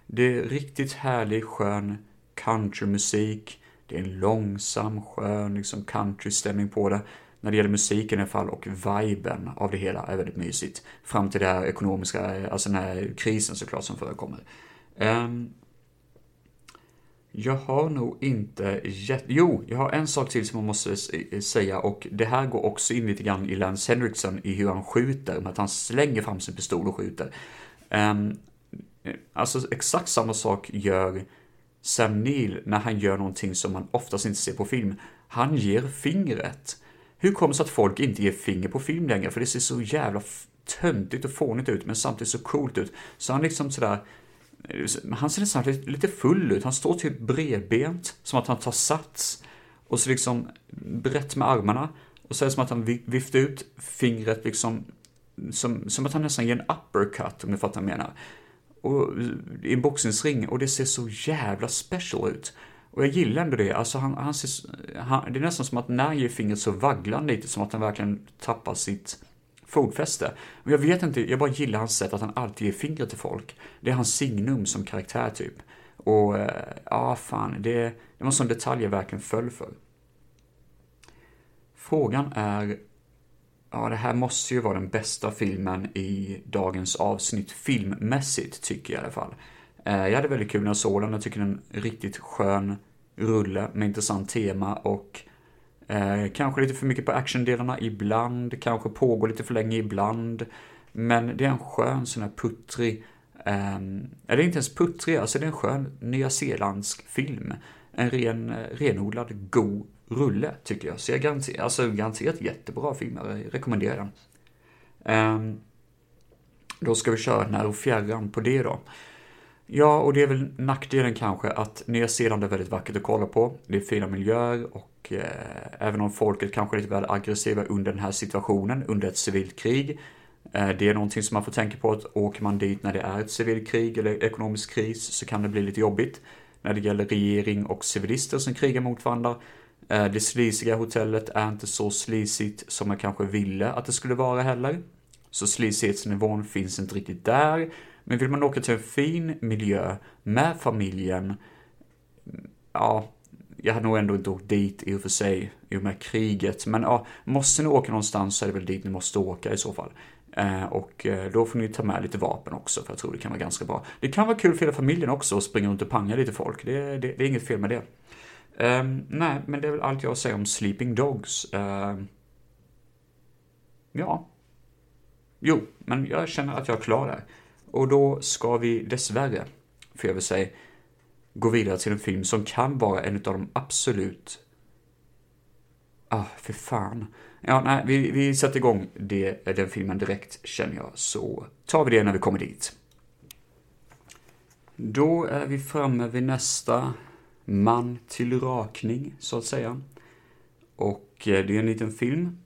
Det är riktigt härlig, skön countrymusik. Det är en långsam, skön liksom countrystämning på det. När det gäller musiken i alla fall och viben av det hela är väldigt mysigt. Fram till det här ekonomiska, eh, alltså den här krisen såklart som förekommer. Um, jag har nog inte jätte... Jo, jag har en sak till som jag måste säga och det här går också in lite grann i Lance Henriksen i hur han skjuter, med att han slänger fram sin pistol och skjuter. Um, alltså exakt samma sak gör Sam Neill när han gör någonting som man oftast inte ser på film. Han ger fingret. Hur kommer det sig att folk inte ger finger på film längre? För det ser så jävla töntigt och fånigt ut, men samtidigt så coolt ut. Så han liksom sådär han ser nästan lite full ut. Han står typ bredbent, som att han tar sats. Och så liksom brett med armarna. Och så är det som att han viftar ut fingret liksom, som, som att han nästan ger en uppercut, om du fattar vad jag menar. Och, I en boxningsring, och det ser så jävla special ut. Och jag gillar ändå det, alltså han, han ser, han, det är nästan som att när han ger fingret så vagglar han lite, som att han verkligen tappar sitt fotfäste. Och jag vet inte, jag bara gillar hans sätt att han alltid ger fingret till folk. Det är hans signum som karaktär typ. Och eh, ja, fan, det, det var en sån detalj jag verkligen föll för. Frågan är, ja det här måste ju vara den bästa filmen i dagens avsnitt, filmmässigt tycker jag i alla fall. Eh, jag hade väldigt kul när jag såg den, jag tycker den är en riktigt skön rulle med intressant tema och Eh, kanske lite för mycket på actiondelarna ibland, kanske pågår lite för länge ibland. Men det är en skön sån här puttrig, eh, eller inte ens puttrig, alltså det är en skön nyzeeländsk film. En ren, eh, renodlad god rulle tycker jag. Så jag garanterar, alltså garanterat jättebra film, jag rekommenderar den. Eh, då ska vi köra när och fjärran på det då. Ja, och det är väl nackdelen kanske att Nya Zeeland är väldigt vackert att kolla på. Det är fina miljöer och eh, även om folket kanske är lite väl aggressiva under den här situationen, under ett civilt krig. Eh, det är någonting som man får tänka på att åker man dit när det är ett civilt krig eller ekonomisk kris så kan det bli lite jobbigt. När det gäller regering och civilister som krigar mot varandra. Eh, det slisiga hotellet är inte så slisigt som man kanske ville att det skulle vara heller. Så slisighetsnivån finns inte riktigt där. Men vill man åka till en fin miljö med familjen, ja, jag hade nog ändå inte åkt dit i och för sig, i och med kriget. Men ja, måste ni åka någonstans så är det väl dit ni måste åka i så fall. Eh, och eh, då får ni ta med lite vapen också, för jag tror det kan vara ganska bra. Det kan vara kul för hela familjen också att springa runt och panga lite folk, det, det, det är inget fel med det. Um, nej, men det är väl allt jag säger om Sleeping Dogs. Uh, ja. Jo, men jag känner att jag är klar där. Och då ska vi dessvärre, får jag väl säga, gå vidare till en film som kan vara en av de absolut... Ah, för fan. Ja, nej, vi, vi sätter igång det, den filmen direkt, känner jag, så tar vi det när vi kommer dit. Då är vi framme vid nästa man till rakning, så att säga. Och eh, det är en liten film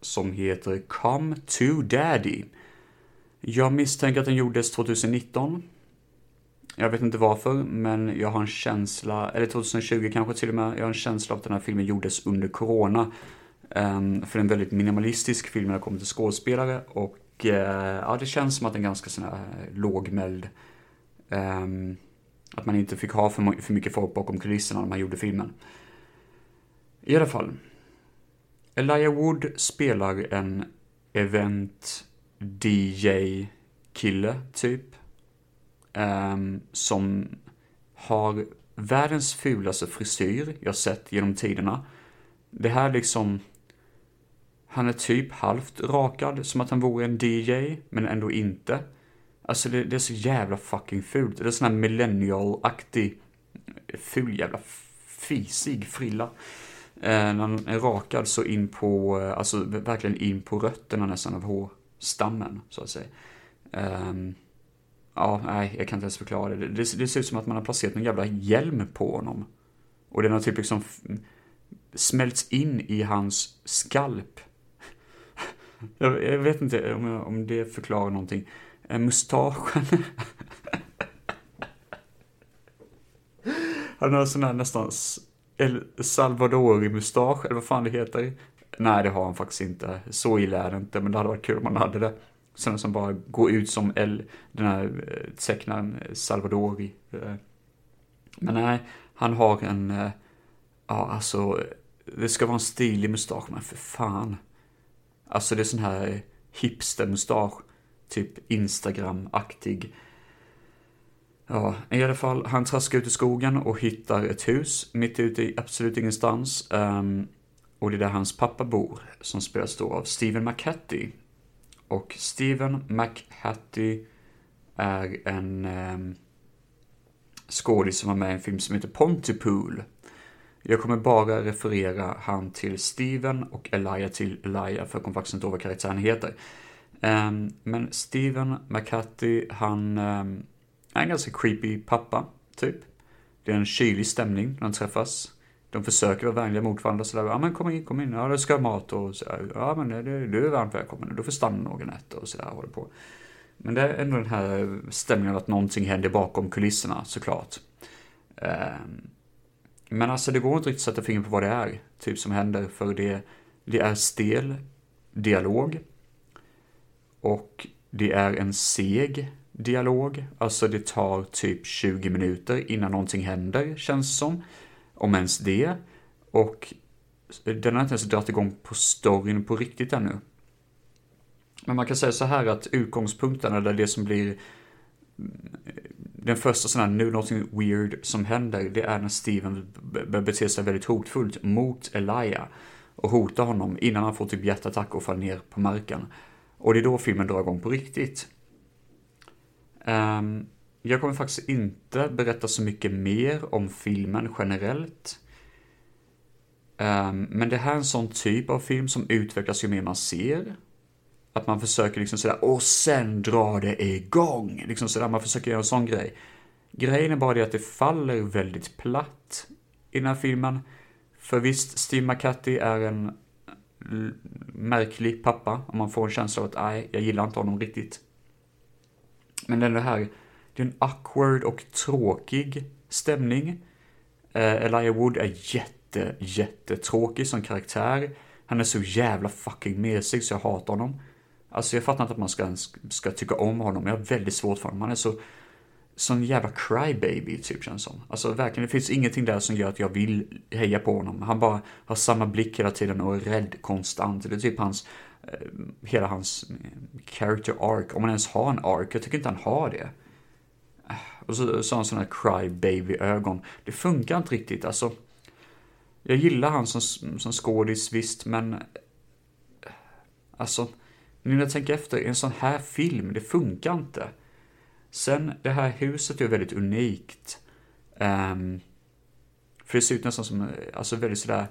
som heter Come to Daddy jag misstänker att den gjordes 2019. Jag vet inte varför, men jag har en känsla, eller 2020 kanske till och med, jag har en känsla av att den här filmen gjordes under corona. Um, för det är en väldigt minimalistisk film när det kommer till skådespelare och uh, ja, det känns som att den är ganska sån här eh, lågmäld. Um, att man inte fick ha för, för mycket folk bakom kulisserna när man gjorde filmen. I alla fall. Elijah Wood spelar en event DJ-kille, typ. Um, som har världens fulaste frisyr jag sett genom tiderna. Det här liksom... Han är typ halvt rakad, som att han vore en DJ, men ändå inte. Alltså det, det är så jävla fucking fult. Det är sån här millennial-aktig, ful jävla fisig frilla. Eh, när han är rakad så in på, eh, alltså verkligen in på rötterna nästan av hår stammen, så att säga. Um, ja, nej, jag kan inte ens förklara det. det. det. ser ut som att man har placerat någon jävla hjälm på honom. Och den har typ liksom smälts in i hans skalp. jag, jag, vet inte om, jag, om det förklarar någonting. Eh, mustaschen. Han har sån här nästan El Salvadori-mustasch, eller vad fan det heter. Nej, det har han faktiskt inte. Så illa är det inte, men det hade varit kul om han hade det. Sådana som bara går ut som El, den här eh, tecknaren eh, Salvadori. Eh. Men nej, han har en, ja alltså, det ska vara en stilig mustasch, men för fan. Alltså det är sån här hipster-mustasch, typ Instagram-aktig. Ja, i alla fall, han traskar ut i skogen och hittar ett hus mitt ute i absolut ingenstans. Um, och det är där hans pappa bor, som spelas då av Steven McHattie. Och Steven McHattie är en eh, skådis som var med i en film som heter Pontypool. Jag kommer bara referera han till Steven och Elia till Elia, för jag kommer faktiskt inte ihåg vad karaktären heter. Ehm, men Steven McHatty, han ehm, är en ganska creepy pappa, typ. Det är en kylig stämning när de träffas. De försöker vara vänliga mot varandra sådär. Ja men kom in, kom in. Ja du ska ha mat och sådär. Ja men det, du är varmt välkommen. Du får stanna några nätter och sådär. Håller på. Men det är ändå den här stämningen att någonting händer bakom kulisserna såklart. Ehm, men alltså det går inte riktigt att sätta fingret på vad det är. Typ som händer. För det, det är stel dialog. Och det är en seg dialog. Alltså det tar typ 20 minuter innan någonting händer, känns det som. Om ens det. Och den har inte ens dragit igång på storyn på riktigt ännu. Men man kan säga så här att utgångspunkten, eller det som blir mm, den första sån här, nu någonting weird som händer, det är när Steven börjar bete sig väldigt hotfullt mot Elia. Och hotar honom innan han får typ hjärtattack och faller ner på marken. Och det är då filmen drar igång på riktigt. Um, jag kommer faktiskt inte berätta så mycket mer om filmen generellt. Ehm, men det här är en sån typ av film som utvecklas ju mer man ser. Att man försöker liksom sådär, och sen drar det igång. Liksom sådär, man försöker göra en sån grej. Grejen är bara det att det faller väldigt platt i den här filmen. För visst, Steve McCarthy är en märklig pappa. Om man får en känsla av att, nej, jag gillar inte honom riktigt. Men den här, det är en awkward och tråkig stämning. Eh, Elijah Wood är jätte, jättetråkig som karaktär. Han är så jävla fucking mesig så jag hatar honom. Alltså jag fattar inte att man ska, ska tycka om honom. Jag har väldigt svårt för honom. Han är så, sån jävla crybaby typ känns som. Alltså verkligen, det finns ingenting där som gör att jag vill heja på honom. Han bara har samma blick hela tiden och är rädd konstant. Det är typ hans, eh, hela hans eh, character arc. Om han ens har en arc. Jag tycker inte han har det. Och så, sa har han sådana här cry baby-ögon. Det funkar inte riktigt, alltså. Jag gillar han som, som skådis, visst, men... Alltså, nu när jag tänker efter, en sån här film, det funkar inte. Sen, det här huset är väldigt unikt. Um, för det ser ut nästan som, alltså väldigt sådär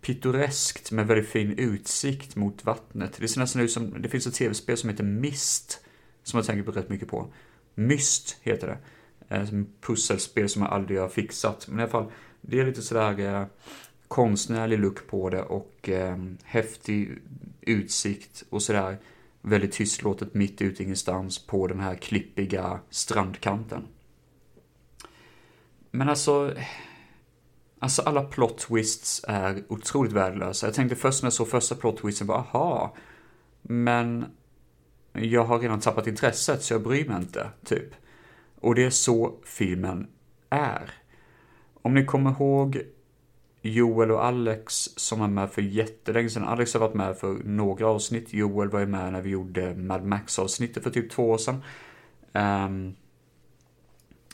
pittoreskt med väldigt fin utsikt mot vattnet. Det ser nästan ut som, det finns ett tv-spel som heter Mist, som jag tänker på rätt mycket på. Myst heter det. Eh, ett pusselspel som jag aldrig har fixat. Men i alla fall, det är lite sådär eh, konstnärlig look på det och eh, häftig utsikt och sådär väldigt tystlåtet mitt ute ingenstans på den här klippiga strandkanten. Men alltså, alltså alla plot twists är otroligt värdelösa. Jag tänkte först när jag såg första plot twisten, bara aha, men jag har redan tappat intresset så jag bryr mig inte, typ. Och det är så filmen är. Om ni kommer ihåg Joel och Alex som var med för jättelänge sedan. Alex har varit med för några avsnitt. Joel var ju med när vi gjorde Mad Max-avsnittet för typ två år sedan. Um,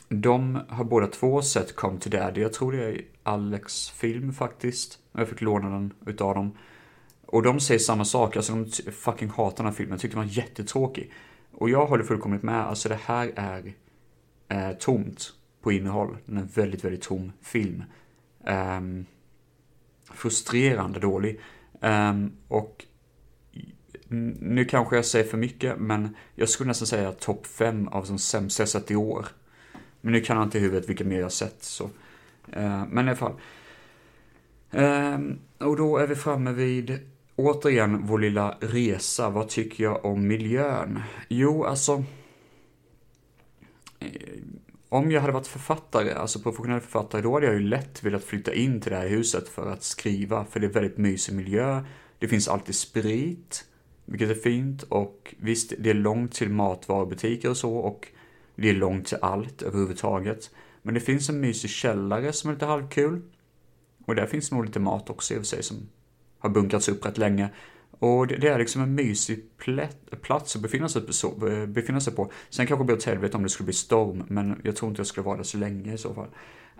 de har båda två sett Come to Daddy. Jag tror det är Alex film faktiskt. Jag fick låna den utav dem. Och de säger samma sak. Alltså de fucking hatar den här filmen. Tyckte den var jättetråkig. Och jag håller fullkomligt med. Alltså det här är eh, tomt på innehåll. Den är en väldigt, väldigt tom film. Um, frustrerande dålig. Um, och nu kanske jag säger för mycket, men jag skulle nästan säga topp 5 av de sämsta jag sett i år. Men nu kan jag inte i huvudet vilka mer jag sett, så. Uh, men i alla fall. Um, och då är vi framme vid, återigen, vår lilla resa. Vad tycker jag om miljön? Jo, alltså. Eh, om jag hade varit författare, alltså professionell författare, då hade jag ju lätt velat flytta in till det här huset för att skriva, för det är väldigt mysig miljö. Det finns alltid sprit, vilket är fint, och visst, det är långt till matvarubutiker och så, och det är långt till allt överhuvudtaget. Men det finns en mysig källare som är lite halvkul. Och där finns nog lite mat också i och för sig som har bunkrats upp rätt länge. Och det, det är liksom en mysig plätt, plats att befinna sig, på, så, eh, befinna sig på. Sen kanske det blir åt helvete om det skulle bli storm, men jag tror inte jag skulle vara där så länge i så fall.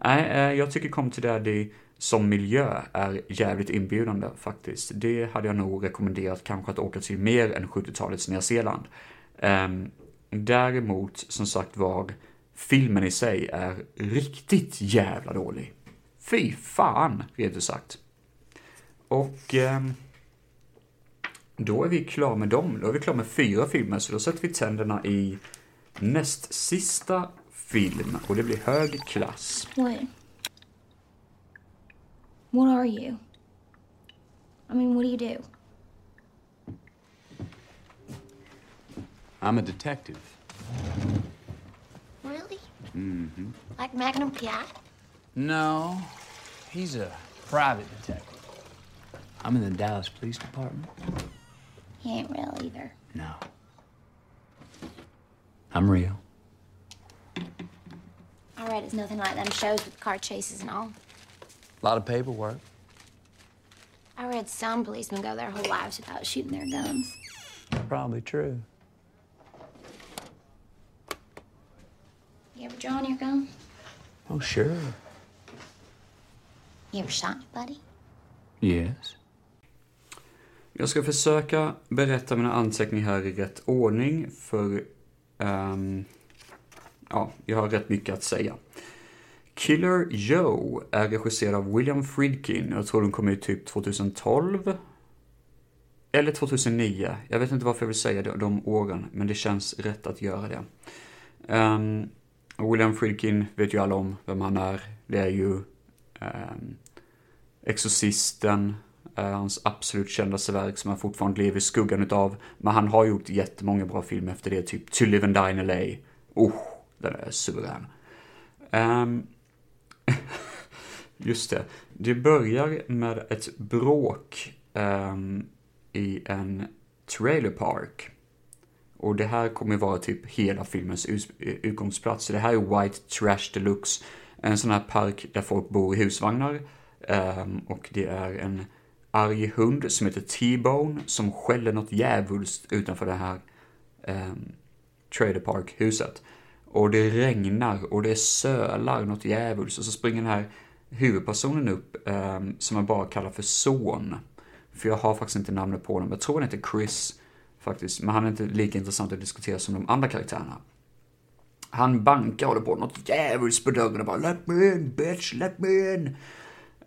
Nej, eh, jag tycker Come to Daddy som miljö är jävligt inbjudande faktiskt. Det hade jag nog rekommenderat kanske att åka till mer än 70-talets Nya Zeeland. Ehm, däremot, som sagt var, filmen i sig är riktigt jävla dålig. Fy fan, rent ut sagt. Och um, då är vi klara med dem. Då är vi klara med fyra filmer, så då sätter vi tänderna i näst sista film och det blir hög klass. What? What are you? I mean, what do you do? I'm a detective. Really? Mm-hmm. Like Magnum PI? No, he's a private detective. I'm in the Dallas Police Department. He ain't real either. No. I'm real. I read it's nothing like them shows with car chases and all. A lot of paperwork. I read some policemen go their whole lives without shooting their guns. Probably true. You ever drawn your gun? Oh, sure. You ever shot anybody? Yes. Jag ska försöka berätta mina anteckningar här i rätt ordning, för um, ja, jag har rätt mycket att säga. Killer Joe är regisserad av William Friedkin. Jag tror den kom ut typ 2012. Eller 2009. Jag vet inte varför jag vill säga det, de åren, men det känns rätt att göra det. Um, William Friedkin vet ju alla om vem han är. Det är ju um, Exorcisten, hans absolut kändaste verk som han fortfarande lever i skuggan utav. Men han har gjort jättemånga bra filmer efter det, typ To Live and Die in LA. Oh, den är suverän. Um, just det. Det börjar med ett bråk um, i en trailer park. Och det här kommer vara typ hela filmens utgångsplats. Så det här är White Trash Deluxe. En sån här park där folk bor i husvagnar. Um, och det är en arg hund som heter T-Bone som skäller något djävulskt utanför det här eh, Trader park-huset. Och det regnar och det sölar något djävulskt och så springer den här huvudpersonen upp eh, som jag bara kallar för son. För jag har faktiskt inte namnet på honom. Jag tror han heter Chris faktiskt, men han är inte lika intressant att diskutera som de andra karaktärerna. Han bankar och håller på något djävulskt på dörren och bara Let me in bitch, let me in.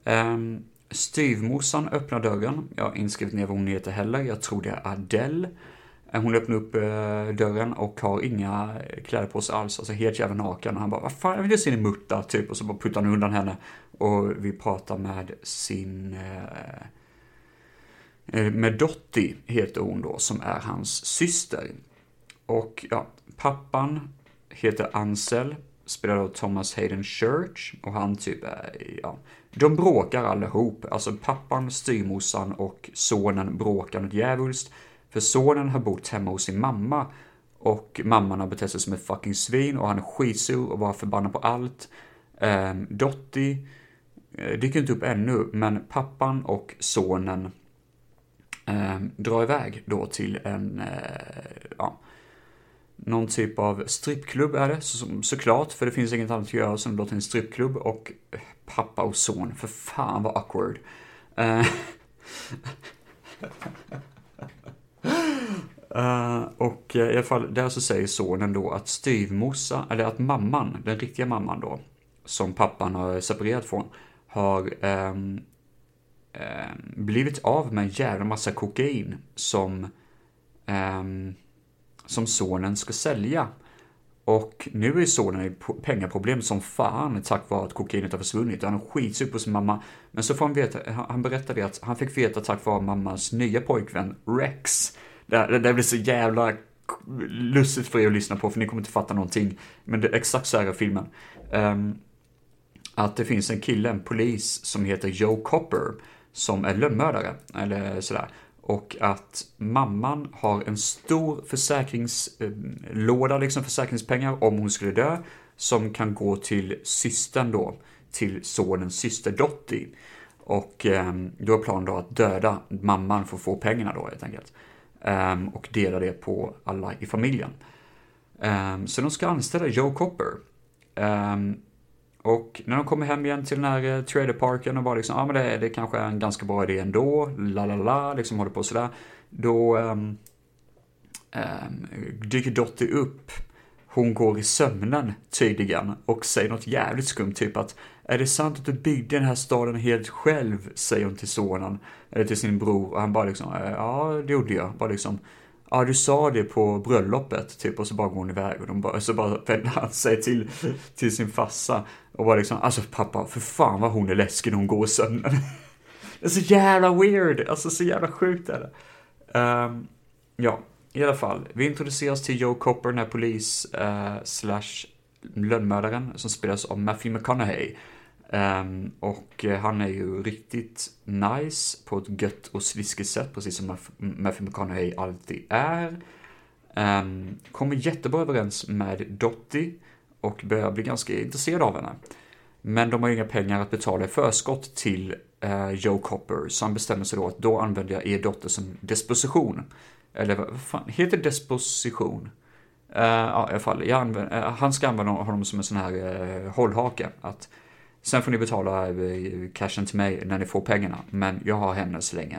Um, styvmorsan öppnar dörren. Jag har inskrivit ner vad hon heter heller. Jag tror det är Adele. Eh, hon öppnar upp eh, dörren och har inga eh, kläder på sig alls, alltså helt jävla naken. Och han bara, vad fan, jag vill se din mutta, typ. Och så bara puttar han undan henne. Och vi pratar med sin... Med Dotti heter hon då, som är hans syster. Och ja, pappan heter Ansel, spelar av Thomas Hayden Church. Och han typ är, ja, de bråkar allihop. Alltså pappan, styrmorsan och sonen bråkar något djävulskt. För sonen har bott hemma hos sin mamma och mamman har betett sig som ett fucking svin och han är skitsur och bara förbannad på allt. Ehm, um, Dottie eh, dyker inte upp ännu, men pappan och sonen um, drar iväg då till en, uh, ja, någon typ av strippklubb är det, så, såklart, för det finns inget annat att göra som låter en strippklubb och eh, pappa och son, för fan vad awkward. Uh, Uh, och uh, i alla fall, där så säger sonen då att styvmorsa, eller att mamman, den riktiga mamman då, som pappan har separerat från, har um, um, blivit av med en jävla massa kokain som, um, som sonen ska sälja. Och nu är sonen i pengaproblem som fan tack vare att kokainet har försvunnit. Han är skitsur på sin mamma. Men så får han veta, han berättade att han fick veta tack vare mammas nya pojkvän Rex det, det blir så jävla lustigt för er att lyssna på för ni kommer inte fatta någonting. Men det, är exakt så här är filmen. Um, att det finns en kille, en polis, som heter Joe Copper, som är lönnmördare, eller sådär. Och att mamman har en stor försäkringslåda, eh, liksom försäkringspengar, om hon skulle dö, som kan gå till systern då, till sonens syster Dottie. Och ehm, då är planen då att döda mamman för att få pengarna då helt enkelt. Ehm, och dela det på alla i familjen. Ehm, så de ska anställa Joe Copper. Och när de kommer hem igen till den här eh, uh, trailerparken och bara liksom, ja ah, men det, det kanske är en ganska bra idé ändå, la la la, liksom håller på sådär. Då um, dyker Dottie upp. Hon går i sömnen tydligen och säger något jävligt skumt, typ att är det sant att du byggde den här staden helt själv? Säger hon till sonen, eller till sin bror, och han bara liksom, eh, ja det gjorde jag, bara liksom, ja du sa det på bröllopet, typ, och så bara går hon iväg och de bara, så bara vänder han sig till, till sin fassa och bara liksom, alltså pappa, för fan vad hon är läskig när hon går sönder. det är så jävla weird, alltså så jävla sjukt är det. Um, ja, i alla fall, vi introduceras till Joe Copper, den här polis uh, slash lönnmördaren som spelas av Matthew McConaughey. Um, och uh, han är ju riktigt nice på ett gött och sliskigt sätt, precis som Matthew McConaughey alltid är. Um, kommer jättebra överens med Dottie och börjar bli ganska intresserad av henne. Men de har inga pengar att betala i förskott till eh, Joe Copper, så han bestämmer sig då att då använder jag er dotter som disposition. Eller vad fan, heter disposition? Uh, ja, i alla fall, använder, uh, han ska använda honom som en sån här uh, hållhake. Att sen får ni betala uh, cashen till mig när ni får pengarna, men jag har henne så länge.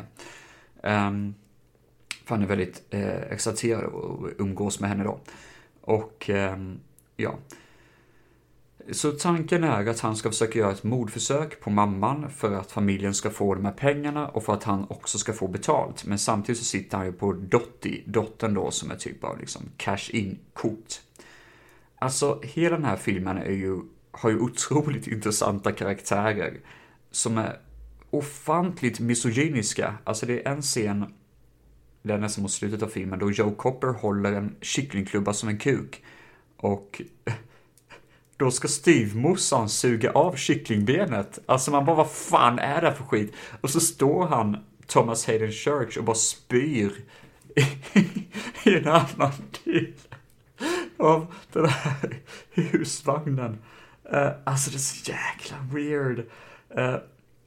Ehm, um, för han är väldigt uh, exalterad och umgås med henne då. Och um, ja. Så tanken är att han ska försöka göra ett mordförsök på mamman för att familjen ska få de här pengarna och för att han också ska få betalt. Men samtidigt så sitter han ju på Dottie, dottern då som är typ av liksom cash in-kort. Alltså hela den här filmen är ju, har ju otroligt intressanta karaktärer som är ofantligt misogyniska. Alltså det är en scen, det är nästan mot slutet av filmen, då Joe Copper håller en kycklingklubba som en kuk. Och då ska styvmorsan suga av kycklingbenet. Alltså man bara, vad fan är det för skit? Och så står han, Thomas Hayden Church, och bara spyr i en annan del av den här husvagnen. Uh, alltså det är så jäkla weird. Uh,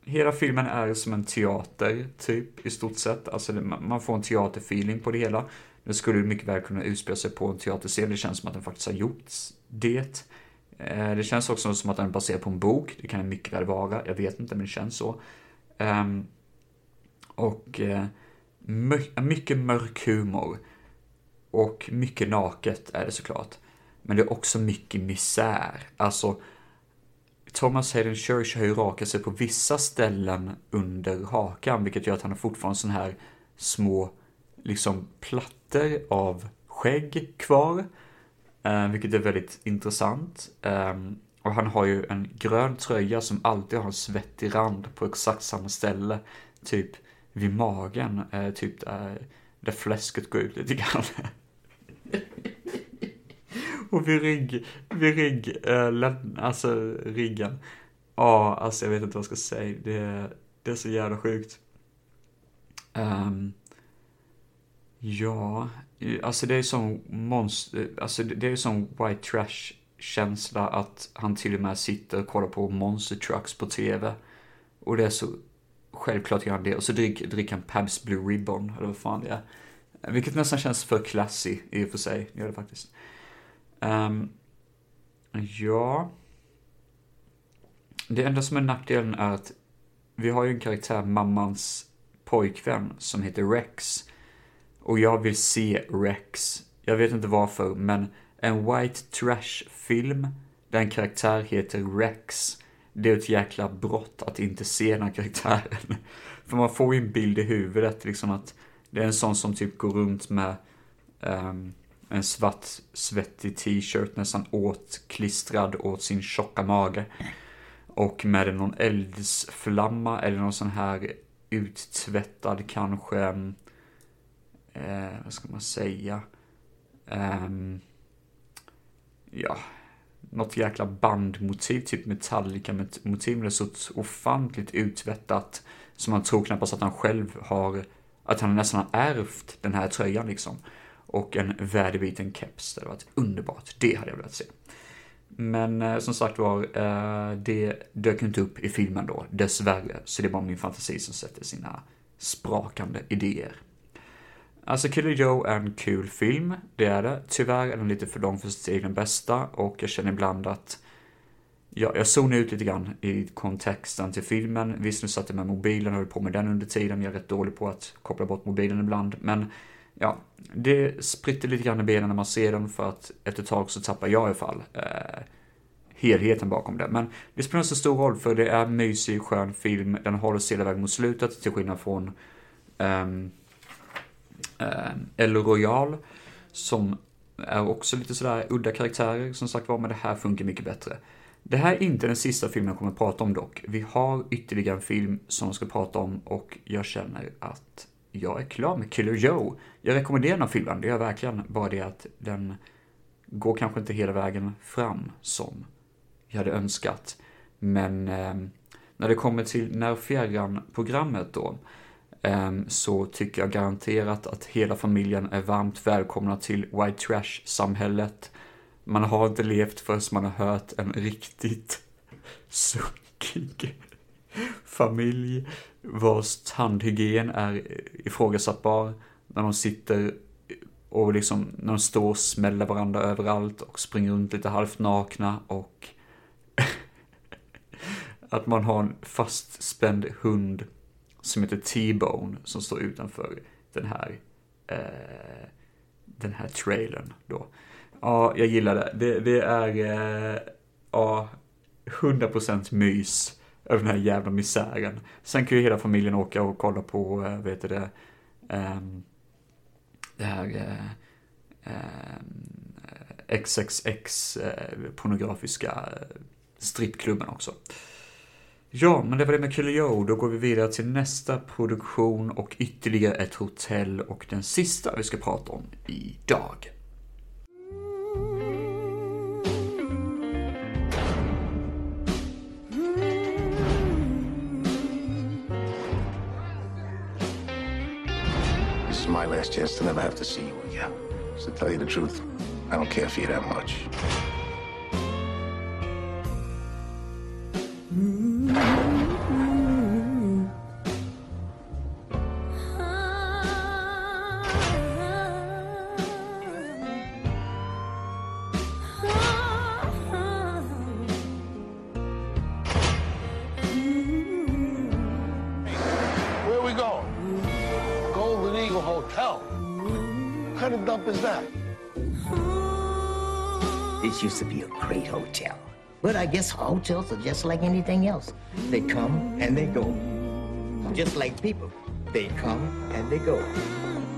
hela filmen är som en teater, typ, i stort sett. Alltså det, man får en teaterfeeling på det hela. Det skulle mycket väl kunna utspela sig på en teaterscen. Det känns som att den faktiskt har gjort det. Eh, det känns också som att den är baserad på en bok. Det kan den mycket väl vara. Jag vet inte, men det känns så. Ehm, och eh, mycket mörk humor. Och mycket naket är det såklart. Men det är också mycket misär. Alltså, Thomas Hayden Church har ju rakat sig på vissa ställen under hakan, vilket gör att han har fortfarande sån här små, liksom plattor av skägg kvar. Eh, vilket är väldigt intressant. Eh, och han har ju en grön tröja som alltid har en svettig rand på exakt samma ställe. Typ vid magen, eh, typ där, där fläsket går ut lite grann. och vid rygg, vid rygg, eh, alltså ryggen. Ja, alltså jag vet inte vad jag ska säga. Det, det är så jävla sjukt. Um, Ja, Eh, alltså det är som monster, eh, alltså det är som white trash känsla att han till och med sitter och kollar på monster trucks på tv. Och det är så självklart gör han det. Och så dricker, dricker han Pabs Blue Ribbon, eller vad fan det är. Eh, vilket nästan känns för classy i och för sig, det gör det faktiskt. Um, ja. Det enda som är nackdelen är att vi har ju en karaktär, mammans pojkvän, som heter Rex. Och jag vill se Rex. Jag vet inte varför, men en white trash-film där en karaktär heter Rex. Det är ett jäkla brott att inte se den här karaktären. För man får ju en bild i huvudet, liksom att det är en sån som typ går runt med um, en svart svettig t-shirt nästan åtklistrad åt sin tjocka mage. Och med någon eldsflamma eller någon sån här uttvättad kanske ehm, eh, vad ska man säga, ehm, ja, något jäkla bandmotiv, typ Metallica-motiv, men det är så ofantligt utvättat som man tror knappast att han själv har, att han nästan har ärvt den här tröjan liksom. Och en väderbiten keps, det hade varit underbart, det hade jag velat se. Men eh, som sagt var, eh, det dök inte upp i filmen då, dessvärre, så det är bara min fantasi som sätter sina sprakande idéer. Alltså Killer Joe är en kul film, det är det. Tyvärr är den lite för lång för sitt egna bästa och jag känner ibland att jag, jag zonar ut lite grann i kontexten till filmen. Visst, nu satt jag med mobilen och höll på med den under tiden. Jag är rätt dålig på att koppla bort mobilen ibland, men ja, det spritter lite grann i benen när man ser den för att efter ett tag så tappar jag i alla fall eh, helheten bakom det. Men det spelar inte så stor roll för det är en mysig, skön film. Den håller sig hela vägen mot slutet till skillnad från um, eh, El Royal, som är också lite sådär udda karaktärer, som sagt var, men det här funkar mycket bättre. Det här är inte den sista filmen jag kommer att prata om dock. Vi har ytterligare en film som jag ska prata om och jag känner att jag är klar med Killer Joe. Jag rekommenderar den här filmen, det gör jag verkligen bara det att den går kanske inte hela vägen fram som jag hade önskat. Men eh, när det kommer till När fjärran-programmet då, Ehm, så tycker jag garanterat att hela familjen är varmt välkomna till White Trash-samhället. Man har inte levt förrän man har hört en riktigt sunkig familj vars tandhygien är ifrågasättbar. När de sitter och liksom, när de står och smäller varandra överallt och springer runt lite halvt nakna och att man har en fastspänd hund som heter T-Bone som står utanför den här, eh, den här trailern då. Ja, jag gillar det. Det, det är, eh, ja, 100% mys över den här jävla misären. Sen kan ju hela familjen åka och kolla på, eh, vet du det, eh, det här eh, ehm, eh, XXX eh, pornografiska eh, strippklubben också. Ja, men det var det med Killer Då går vi vidare till nästa produktion och ytterligare ett hotell och den sista vi ska prata om idag. This is my last chance to never have to see you again. So to tell you the truth, I don't care for you that much. Be a great hotel. But I guess hotels are just like anything else. They come and they go. Just like people. They come and they go.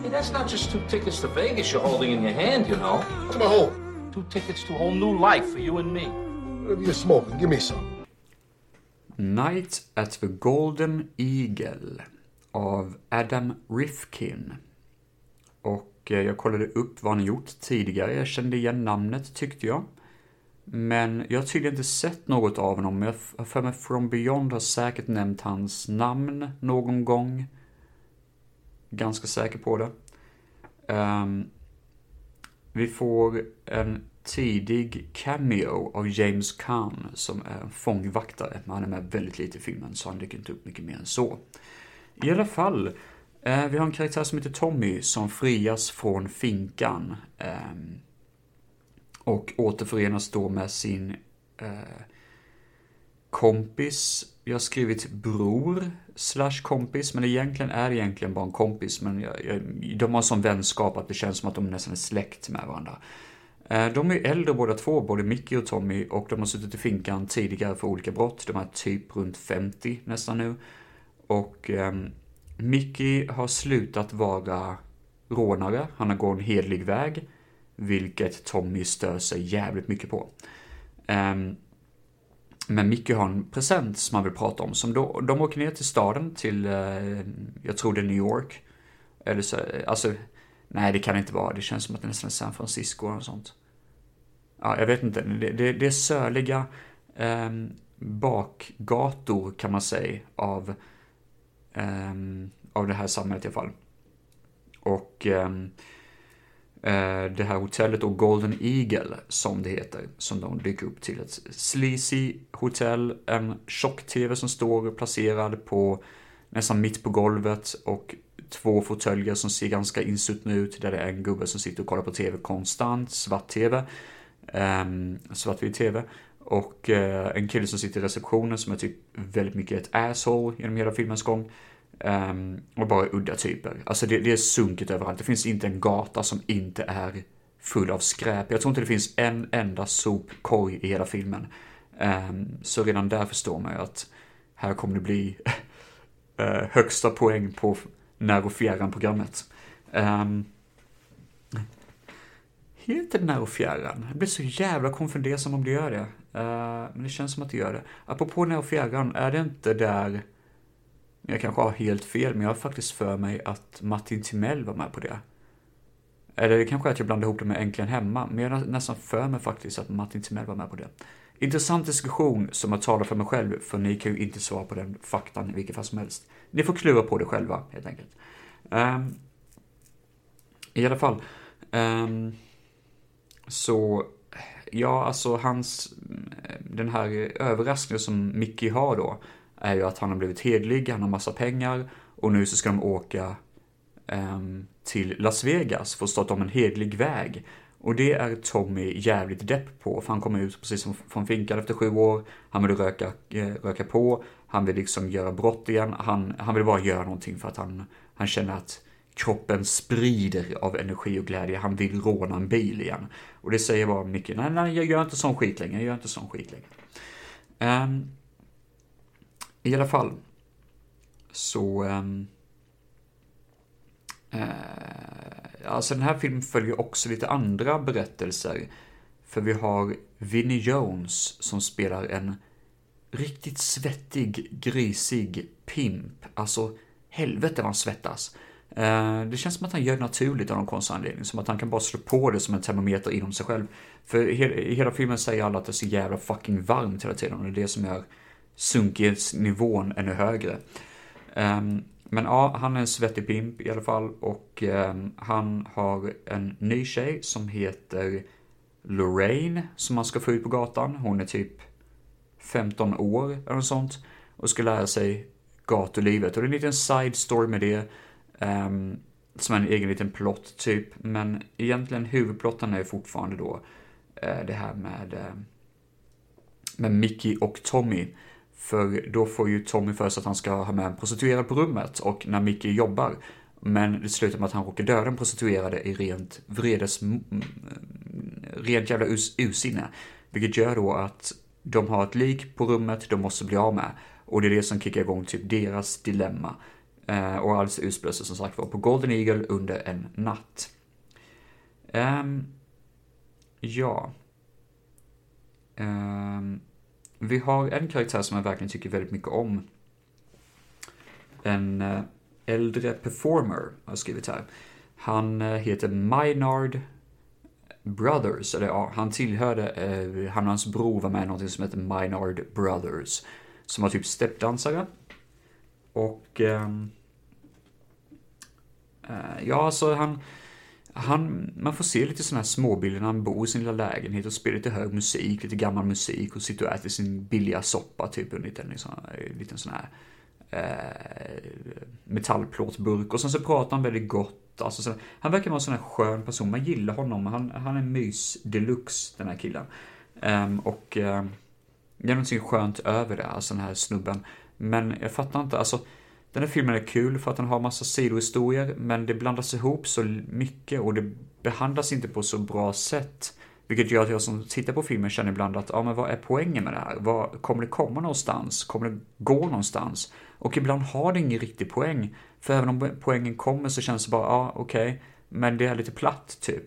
Hey, that's not just two tickets to Vegas you're holding in your hand, you know. What's my hold? Two tickets to a whole new life for you and me. Whatever you're smoking, give me some. Night at the Golden Eagle av Adam Rifkin. Och Eh, jag kollade upp vad han gjort tidigare. Jag kände igen namnet tyckte jag. Men jag har tydligen inte sett något av honom. Jag har för mig From Beyond har säkert nämnt hans namn någon gång. Ganska säker på det. Um, vi får en tidig cameo av James Caan som är en fångvaktare. Men han är med väldigt lite i filmen så han dyker inte upp mycket mer än så. I alla fall, Eh, vi har en karaktär som heter Tommy som frias från finkan. Eh, och återförenas då med sin eh, kompis. Jag har skrivit bror slash kompis, men egentligen är det egentligen bara en kompis. Men jag, jag, de har sån vänskap att det känns som att de nästan är släkt med varandra. Eh, de är äldre båda två, både Mickey och Tommy, och de har suttit i finkan tidigare för olika brott. De är typ runt 50 nästan nu. Och eh, Mickey har slutat vara rånare, han har gått en hedlig väg, vilket Tommy stör sig jävligt mycket på. Um, men Micke har en present som han vill prata om, som då, de åker ner till staden, till, uh, jag tror det är New York. Eller så, alltså, Nej, det kan det inte vara. Det känns som att det nästan är San Francisco och sånt. Ja, jag vet inte. Det, det, det är sörliga um, bakgator kan man säga av, um, av det här samhället i alla fall. Och um, Eh, det här hotellet och Golden Eagle som det heter, som de dyker upp till. Ett sleazy hotell, en tjock-tv som står placerad på nästan mitt på golvet och två fåtöljer som ser ganska insuttna ut där det är en gubbe som sitter och kollar på tv konstant, svart-tv, um, ehm, svartvit tv. Och uh, en kille som sitter i receptionen som är typ väldigt mycket ett asshole genom hela filmens gång. Um, och bara udda typer. Alltså det, det är sunkigt överallt. Det finns inte en gata som inte är full av skräp. Jag tror inte det finns en enda sopkorg i hela filmen. Um, så redan där förstår man ju att här kommer det bli uh, högsta poäng på när och fjärran-programmet. Um, heter det när och fjärran? Jag blir så jävla konfunderad om det gör det. Uh, men det känns som att det gör det. Apropå när och fjärran, är det inte där jag kanske har helt fel, men jag har faktiskt för mig att Martin Timell var med på det. Eller det kanske är att jag blandar ihop det med Äntligen Hemma, men jag har nästan för mig faktiskt att Martin Timell var med på det. Intressant diskussion som jag talar för mig själv, för ni kan ju inte svara på den faktan i vilket fall som helst. Ni får klura på det själva, helt enkelt. Um, I alla fall. Um, så, ja, alltså hans, mm, den här överraskningen som Mickey har då, är ju att han har blivit hedlig, han har massa pengar och nu så ska de åka um, till Las Vegas för att starta om en hedlig väg. Och det är Tommy jävligt depp på, för han kommer ut precis som från finkan efter sju år. Han vill röka, eh, röka på, han vill liksom göra brott igen. Han, han vill bara göra någonting för att han, han känner att kroppen sprider av energi och glädje. Han vill råna en bil igen. Och det säger bara mycket, nej, nej, jag gör inte sån skit längre, jag gör inte sån skit längre. Um, i alla fall. Så... Um, uh, alltså den här filmen följer också lite andra berättelser. För vi har Vinnie Jones som spelar en riktigt svettig, grisig pimp. Alltså, helvete vad han svettas. Eh, det känns som att han gör det naturligt av någon konstig anledning. Som att han kan bara slå på det som en termometer inom sig själv. För i hela filmen säger alla att det är så jävla fucking varmt hela tiden. Och det är det som gör sunkighetsnivån ännu högre. Um, men ja, han är en svettig pimp i alla fall och um, han har en ny tjej som heter Lorraine som han ska få ut på gatan. Hon är typ 15 år eller något sånt och ska lära sig gatulivet. Och det är en liten side story med det. Um, som en egen liten plott typ. Men egentligen huvudplotten är fortfarande då uh, det här med, uh, med Mickey och Tommy för då får ju Tommy för sig att han ska ha med en prostituerad på rummet och när Mickey jobbar. Men det slutar med att han råkar döda den prostituerade i rent vredes... Rent jävla us, usinne. Vilket gör då att de har ett lik på rummet de måste bli av med. Och det är det som kickar igång typ deras dilemma. Eh, och allt utspelar sig som sagt var på Golden Eagle under en natt. Um, ja. Um, vi har en karaktär som jag verkligen tycker väldigt mycket om. En eh, äldre performer har jag skrivit här. Han eh, heter Maynard Brothers, eller ja, han tillhörde, eh, han och hans bror var med i någonting som heter Maynard Brothers. Som var typ steppdansare. Och... Ehm, eh, ja, alltså han han, man får se lite sådana här småbilder när han bor i sin lilla lägenhet och spelar lite hög musik, lite gammal musik och sitter och äter sin billiga soppa typ under en liksom, liten sån här eh, metallplåtburk. Och sen så pratar han väldigt gott. Alltså, så, han verkar vara en sån här skön person, man gillar honom. Han, han är mys deluxe, den här killen. Um, och um, det är någonting skönt över det, alltså den här snubben. Men jag fattar inte, alltså den här filmen är kul för att den har massa sidohistorier, men det blandas ihop så mycket och det behandlas inte på så bra sätt. Vilket gör att jag som tittar på filmen känner ibland att, ja men vad är poängen med det här? Var, kommer det komma någonstans? Kommer det gå någonstans? Och ibland har det ingen riktig poäng. För även om poängen kommer så känns det bara, ja okej, okay, men det är lite platt typ.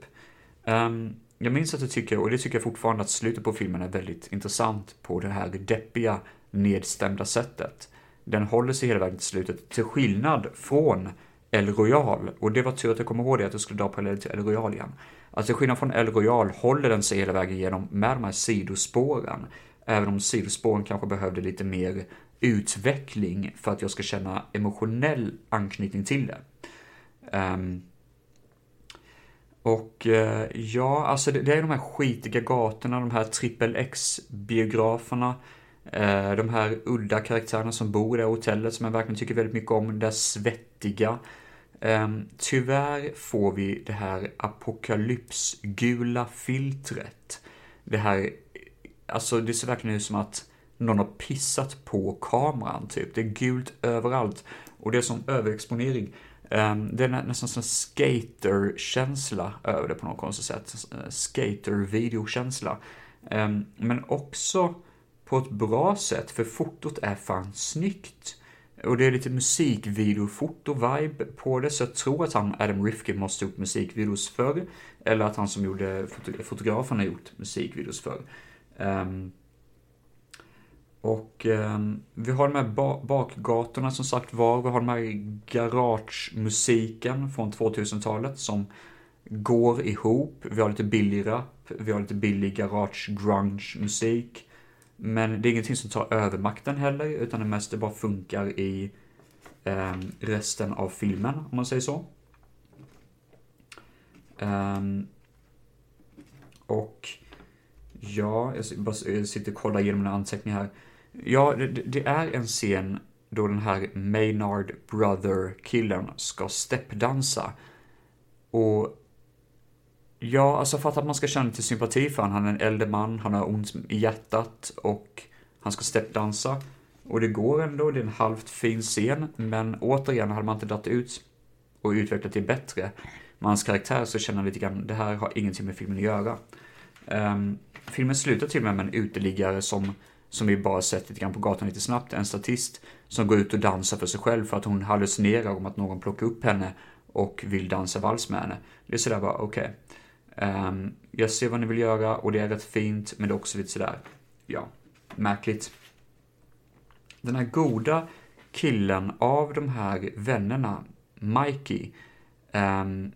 Um, jag minns att jag tycker, och det tycker jag fortfarande, att slutet på filmen är väldigt intressant på det här deppiga, nedstämda sättet den håller sig hela vägen till slutet, till skillnad från El Royal. Och det var tur att jag kom ihåg det, att jag skulle dra parallell till El Royal igen. Alltså till skillnad från El Royal håller den sig hela vägen igenom med de här sidospåren. Även om sidospåren kanske behövde lite mer utveckling för att jag ska känna emotionell anknytning till det. Um, och eh, ja, alltså det, det, är de här skitiga gatorna, de här trippel X-biograferna, Eh, de här udda karaktärerna som bor i det här hotellet som jag verkligen tycker väldigt mycket om, det där svettiga. Ehm, tyvärr får vi det här apokalypsgula filtret. Det här, alltså det ser verkligen ut som att någon har pissat på kameran typ. Det är gult överallt. Och det är som överexponering. Ehm, det är nästan som en skaterkänsla över det på något konstigt sätt. Eh, skater-videokänsla. Ehm, men också på ett bra sätt, för fotot är fan snyggt. Och det är lite musikvideofoto-vibe på det, så jag tror att han, Adam Rifkin, måste ha gjort musikvideos förr. Eller att han som gjorde fotografen har gjort musikvideos förr. Um, och um, vi har de här ba bakgatorna som sagt var. Vi har den här garagemusiken från 2000-talet som går ihop. Vi har lite billig rap, vi har lite billig garage grunge musik. Men det är ingenting som tar övermakten heller, utan det mesta bara funkar i eh, resten av filmen, om man säger så. Um, och ja, jag sitter och kollar igenom mina anteckningar här. Ja, det, det, är en scen då den här Maynard Brother-killen ska steppdansa. Och ja, alltså för att man ska känna lite sympati för honom. Han är en äldre man, han har ont i hjärtat och han ska steppdansa. Och det går ändå, det är en halvt fin scen, men återigen hade man inte dragit ut och utvecklat det bättre med hans karaktär så känner jag lite grann, det här har ingenting med filmen att göra. Um, filmen slutar till och med med en uteliggare som som vi bara sett lite grann på gatan lite snabbt, en statist som går ut och dansar för sig själv för att hon hallucinerar om att någon plockar upp henne och vill dansa vals med henne. Det är sådär bara, okej. Okay. Um, jag ser vad ni vill göra och det är rätt fint, men det är också lite sådär, ja, märkligt. Den här goda killen av de här vännerna, Mikey, um,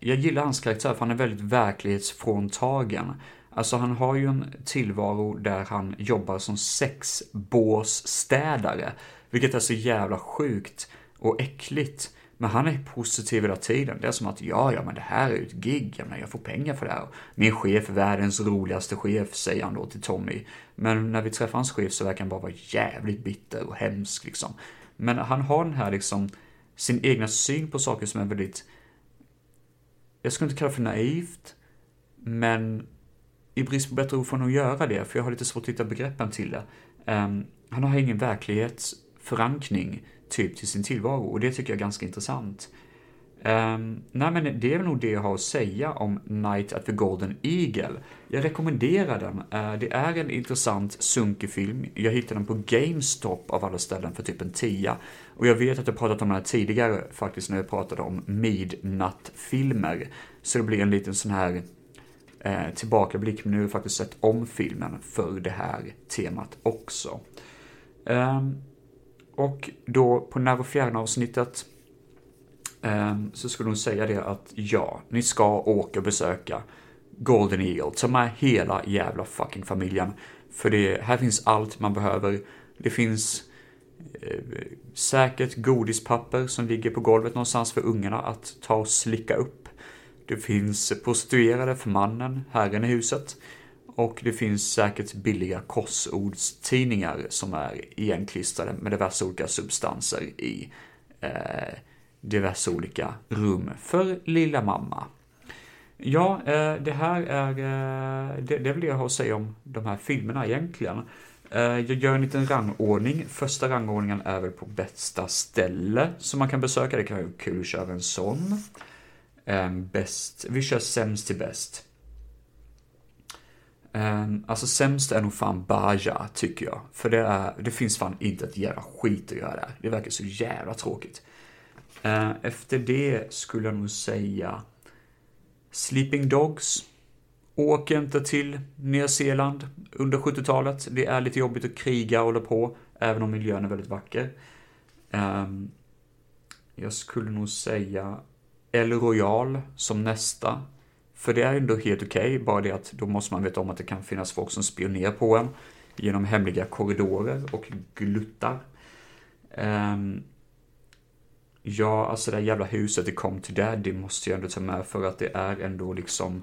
jag gillar hans karaktär för han är väldigt verklighetsfråntagen. Alltså han har ju en tillvaro där han jobbar som sexbåsstädare, vilket är så jävla sjukt och äckligt. Men han är positiv hela tiden. Det är som att, ja, ja, men det här är ju ett gig, jag, menar, jag får pengar för det här. Min chef är världens roligaste chef, säger han då till Tommy. Men när vi träffar hans chef så verkar han bara vara jävligt bitter och hemsk liksom. Men han har den här liksom, sin egna syn på saker som är väldigt, jag skulle inte kalla det för naivt, men i brist på bättre ord får nog göra det, för jag har lite svårt att hitta begreppen till det. Um, han har ingen verklighetsförankring, typ, till sin tillvaro, och det tycker jag är ganska intressant. Um, nej men det är nog det jag har att säga om Night at the Golden Eagle. Jag rekommenderar den. Uh, det är en intressant sunkig film. Jag hittade den på GameStop av alla ställen för typ en tia. Och jag vet att jag pratat om den här tidigare faktiskt när jag pratade om midnattfilmer. Så det blir en liten sån här eh, tillbakablick, men nu har jag faktiskt sett om filmen för det här temat också. Ehm, och då på Nerv och avsnittet eh, så skulle hon säga det att ja, ni ska åka och besöka Golden Eagle. Ta med hela jävla fucking familjen. För det, här finns allt man behöver. Det finns eh, säkert godispapper som ligger på golvet någonstans för ungarna att ta och slicka upp. Det finns prostituerade för mannen, herren i huset. Och det finns säkert billiga korsordstidningar som är igenklistrade med diverse olika substanser i eh, diverse olika rum för lilla mamma. Ja, eh, det här är, eh, det, det är väl det jag har att säga om de här filmerna egentligen. Eh, jag gör en liten rangordning. Första rangordningen är väl på bästa ställe som man kan besöka. Det kan vara kul att köra en sån. Ehm, bäst, vi kör sämst till bäst. Um, alltså sämst är nog fan Baja, tycker jag. För det, är, det finns fan inte ett jävla skit att göra där. Det verkar så jävla tråkigt. Uh, efter det skulle jag nog säga Sleeping Dogs. Åk inte till Nya Zeeland under 70-talet. Det är lite jobbigt att kriga och hålla på, även om miljön är väldigt vacker. Um, jag skulle nog säga El Royal som nästa. För det är ändå helt okej, okay, bara det att då måste man veta om att det kan finnas folk som spionerar på en genom hemliga korridorer och gluttar. Um, ja, alltså det här jävla huset det kom till där, det måste jag ändå ta med för att det är ändå liksom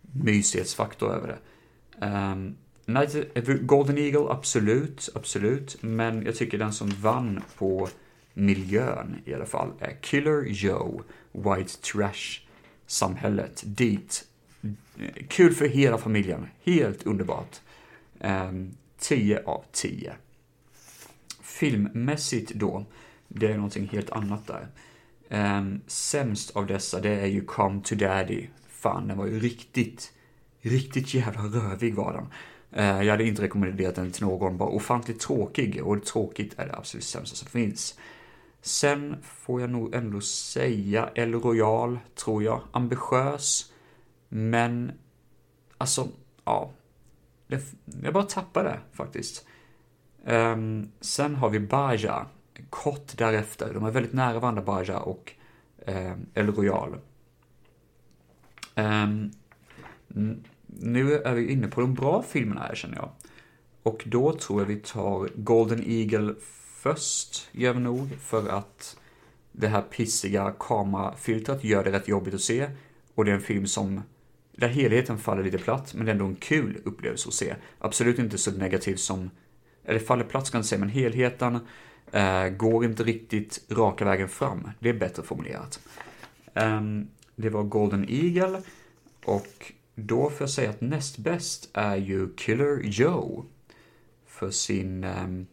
mysighetsfaktor över det. Um, Golden Eagle, absolut, absolut. Men jag tycker den som vann på miljön i alla fall är Killer Joe, White Trash Samhället, Dit. Kul för hela familjen. Helt underbart. Ehm, 10 av 10. Filmmässigt då, det är någonting helt annat där. Ehm, sämst av dessa, det är ju Come to Daddy. Fan, den var ju riktigt, riktigt jävla rövig var den. Ehm, jag hade inte rekommenderat den till någon, bara ofantligt tråkig. Och tråkigt är det absolut sämsta som finns. Sen får jag nog ändå säga El Royal, tror jag. Ambitiös, men alltså, ja. Det, jag bara tappade det faktiskt. Um, sen har vi Baja, kort därefter. De är väldigt nära varandra, Baja och um, El Royal. Um, nu är vi inne på de bra filmerna här känner jag. Och då tror jag vi tar Golden Eagle först, gör vi nog, för att det här pissiga kamerafiltret gör det rätt jobbigt att se. Och det är en film som, där helheten faller lite platt, men det är ändå en kul upplevelse att se. Absolut inte så negativ som, eller faller platt ska jag inte säga, men helheten eh, går inte riktigt raka vägen fram. Det är bättre formulerat. Um, det var Golden Eagle och då får jag säga att näst bäst är ju Killer Joe för sin um,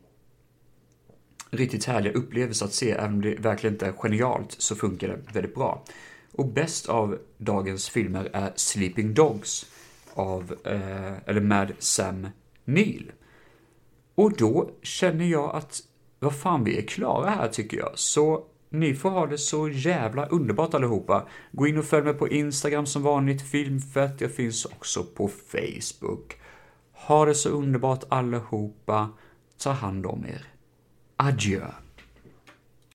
riktigt härliga upplevelse att se, även om det verkligen inte är genialt så funkar det väldigt bra. Och bäst av dagens filmer är Sleeping Dogs av, eh, eller med Sam Neill. Och då känner jag att, vad fan, vi är klara här tycker jag. Så ni får ha det så jävla underbart allihopa. Gå in och följ mig på Instagram som vanligt, Filmfett. Jag finns också på Facebook. Ha det så underbart allihopa. Ta hand om er. Adieu.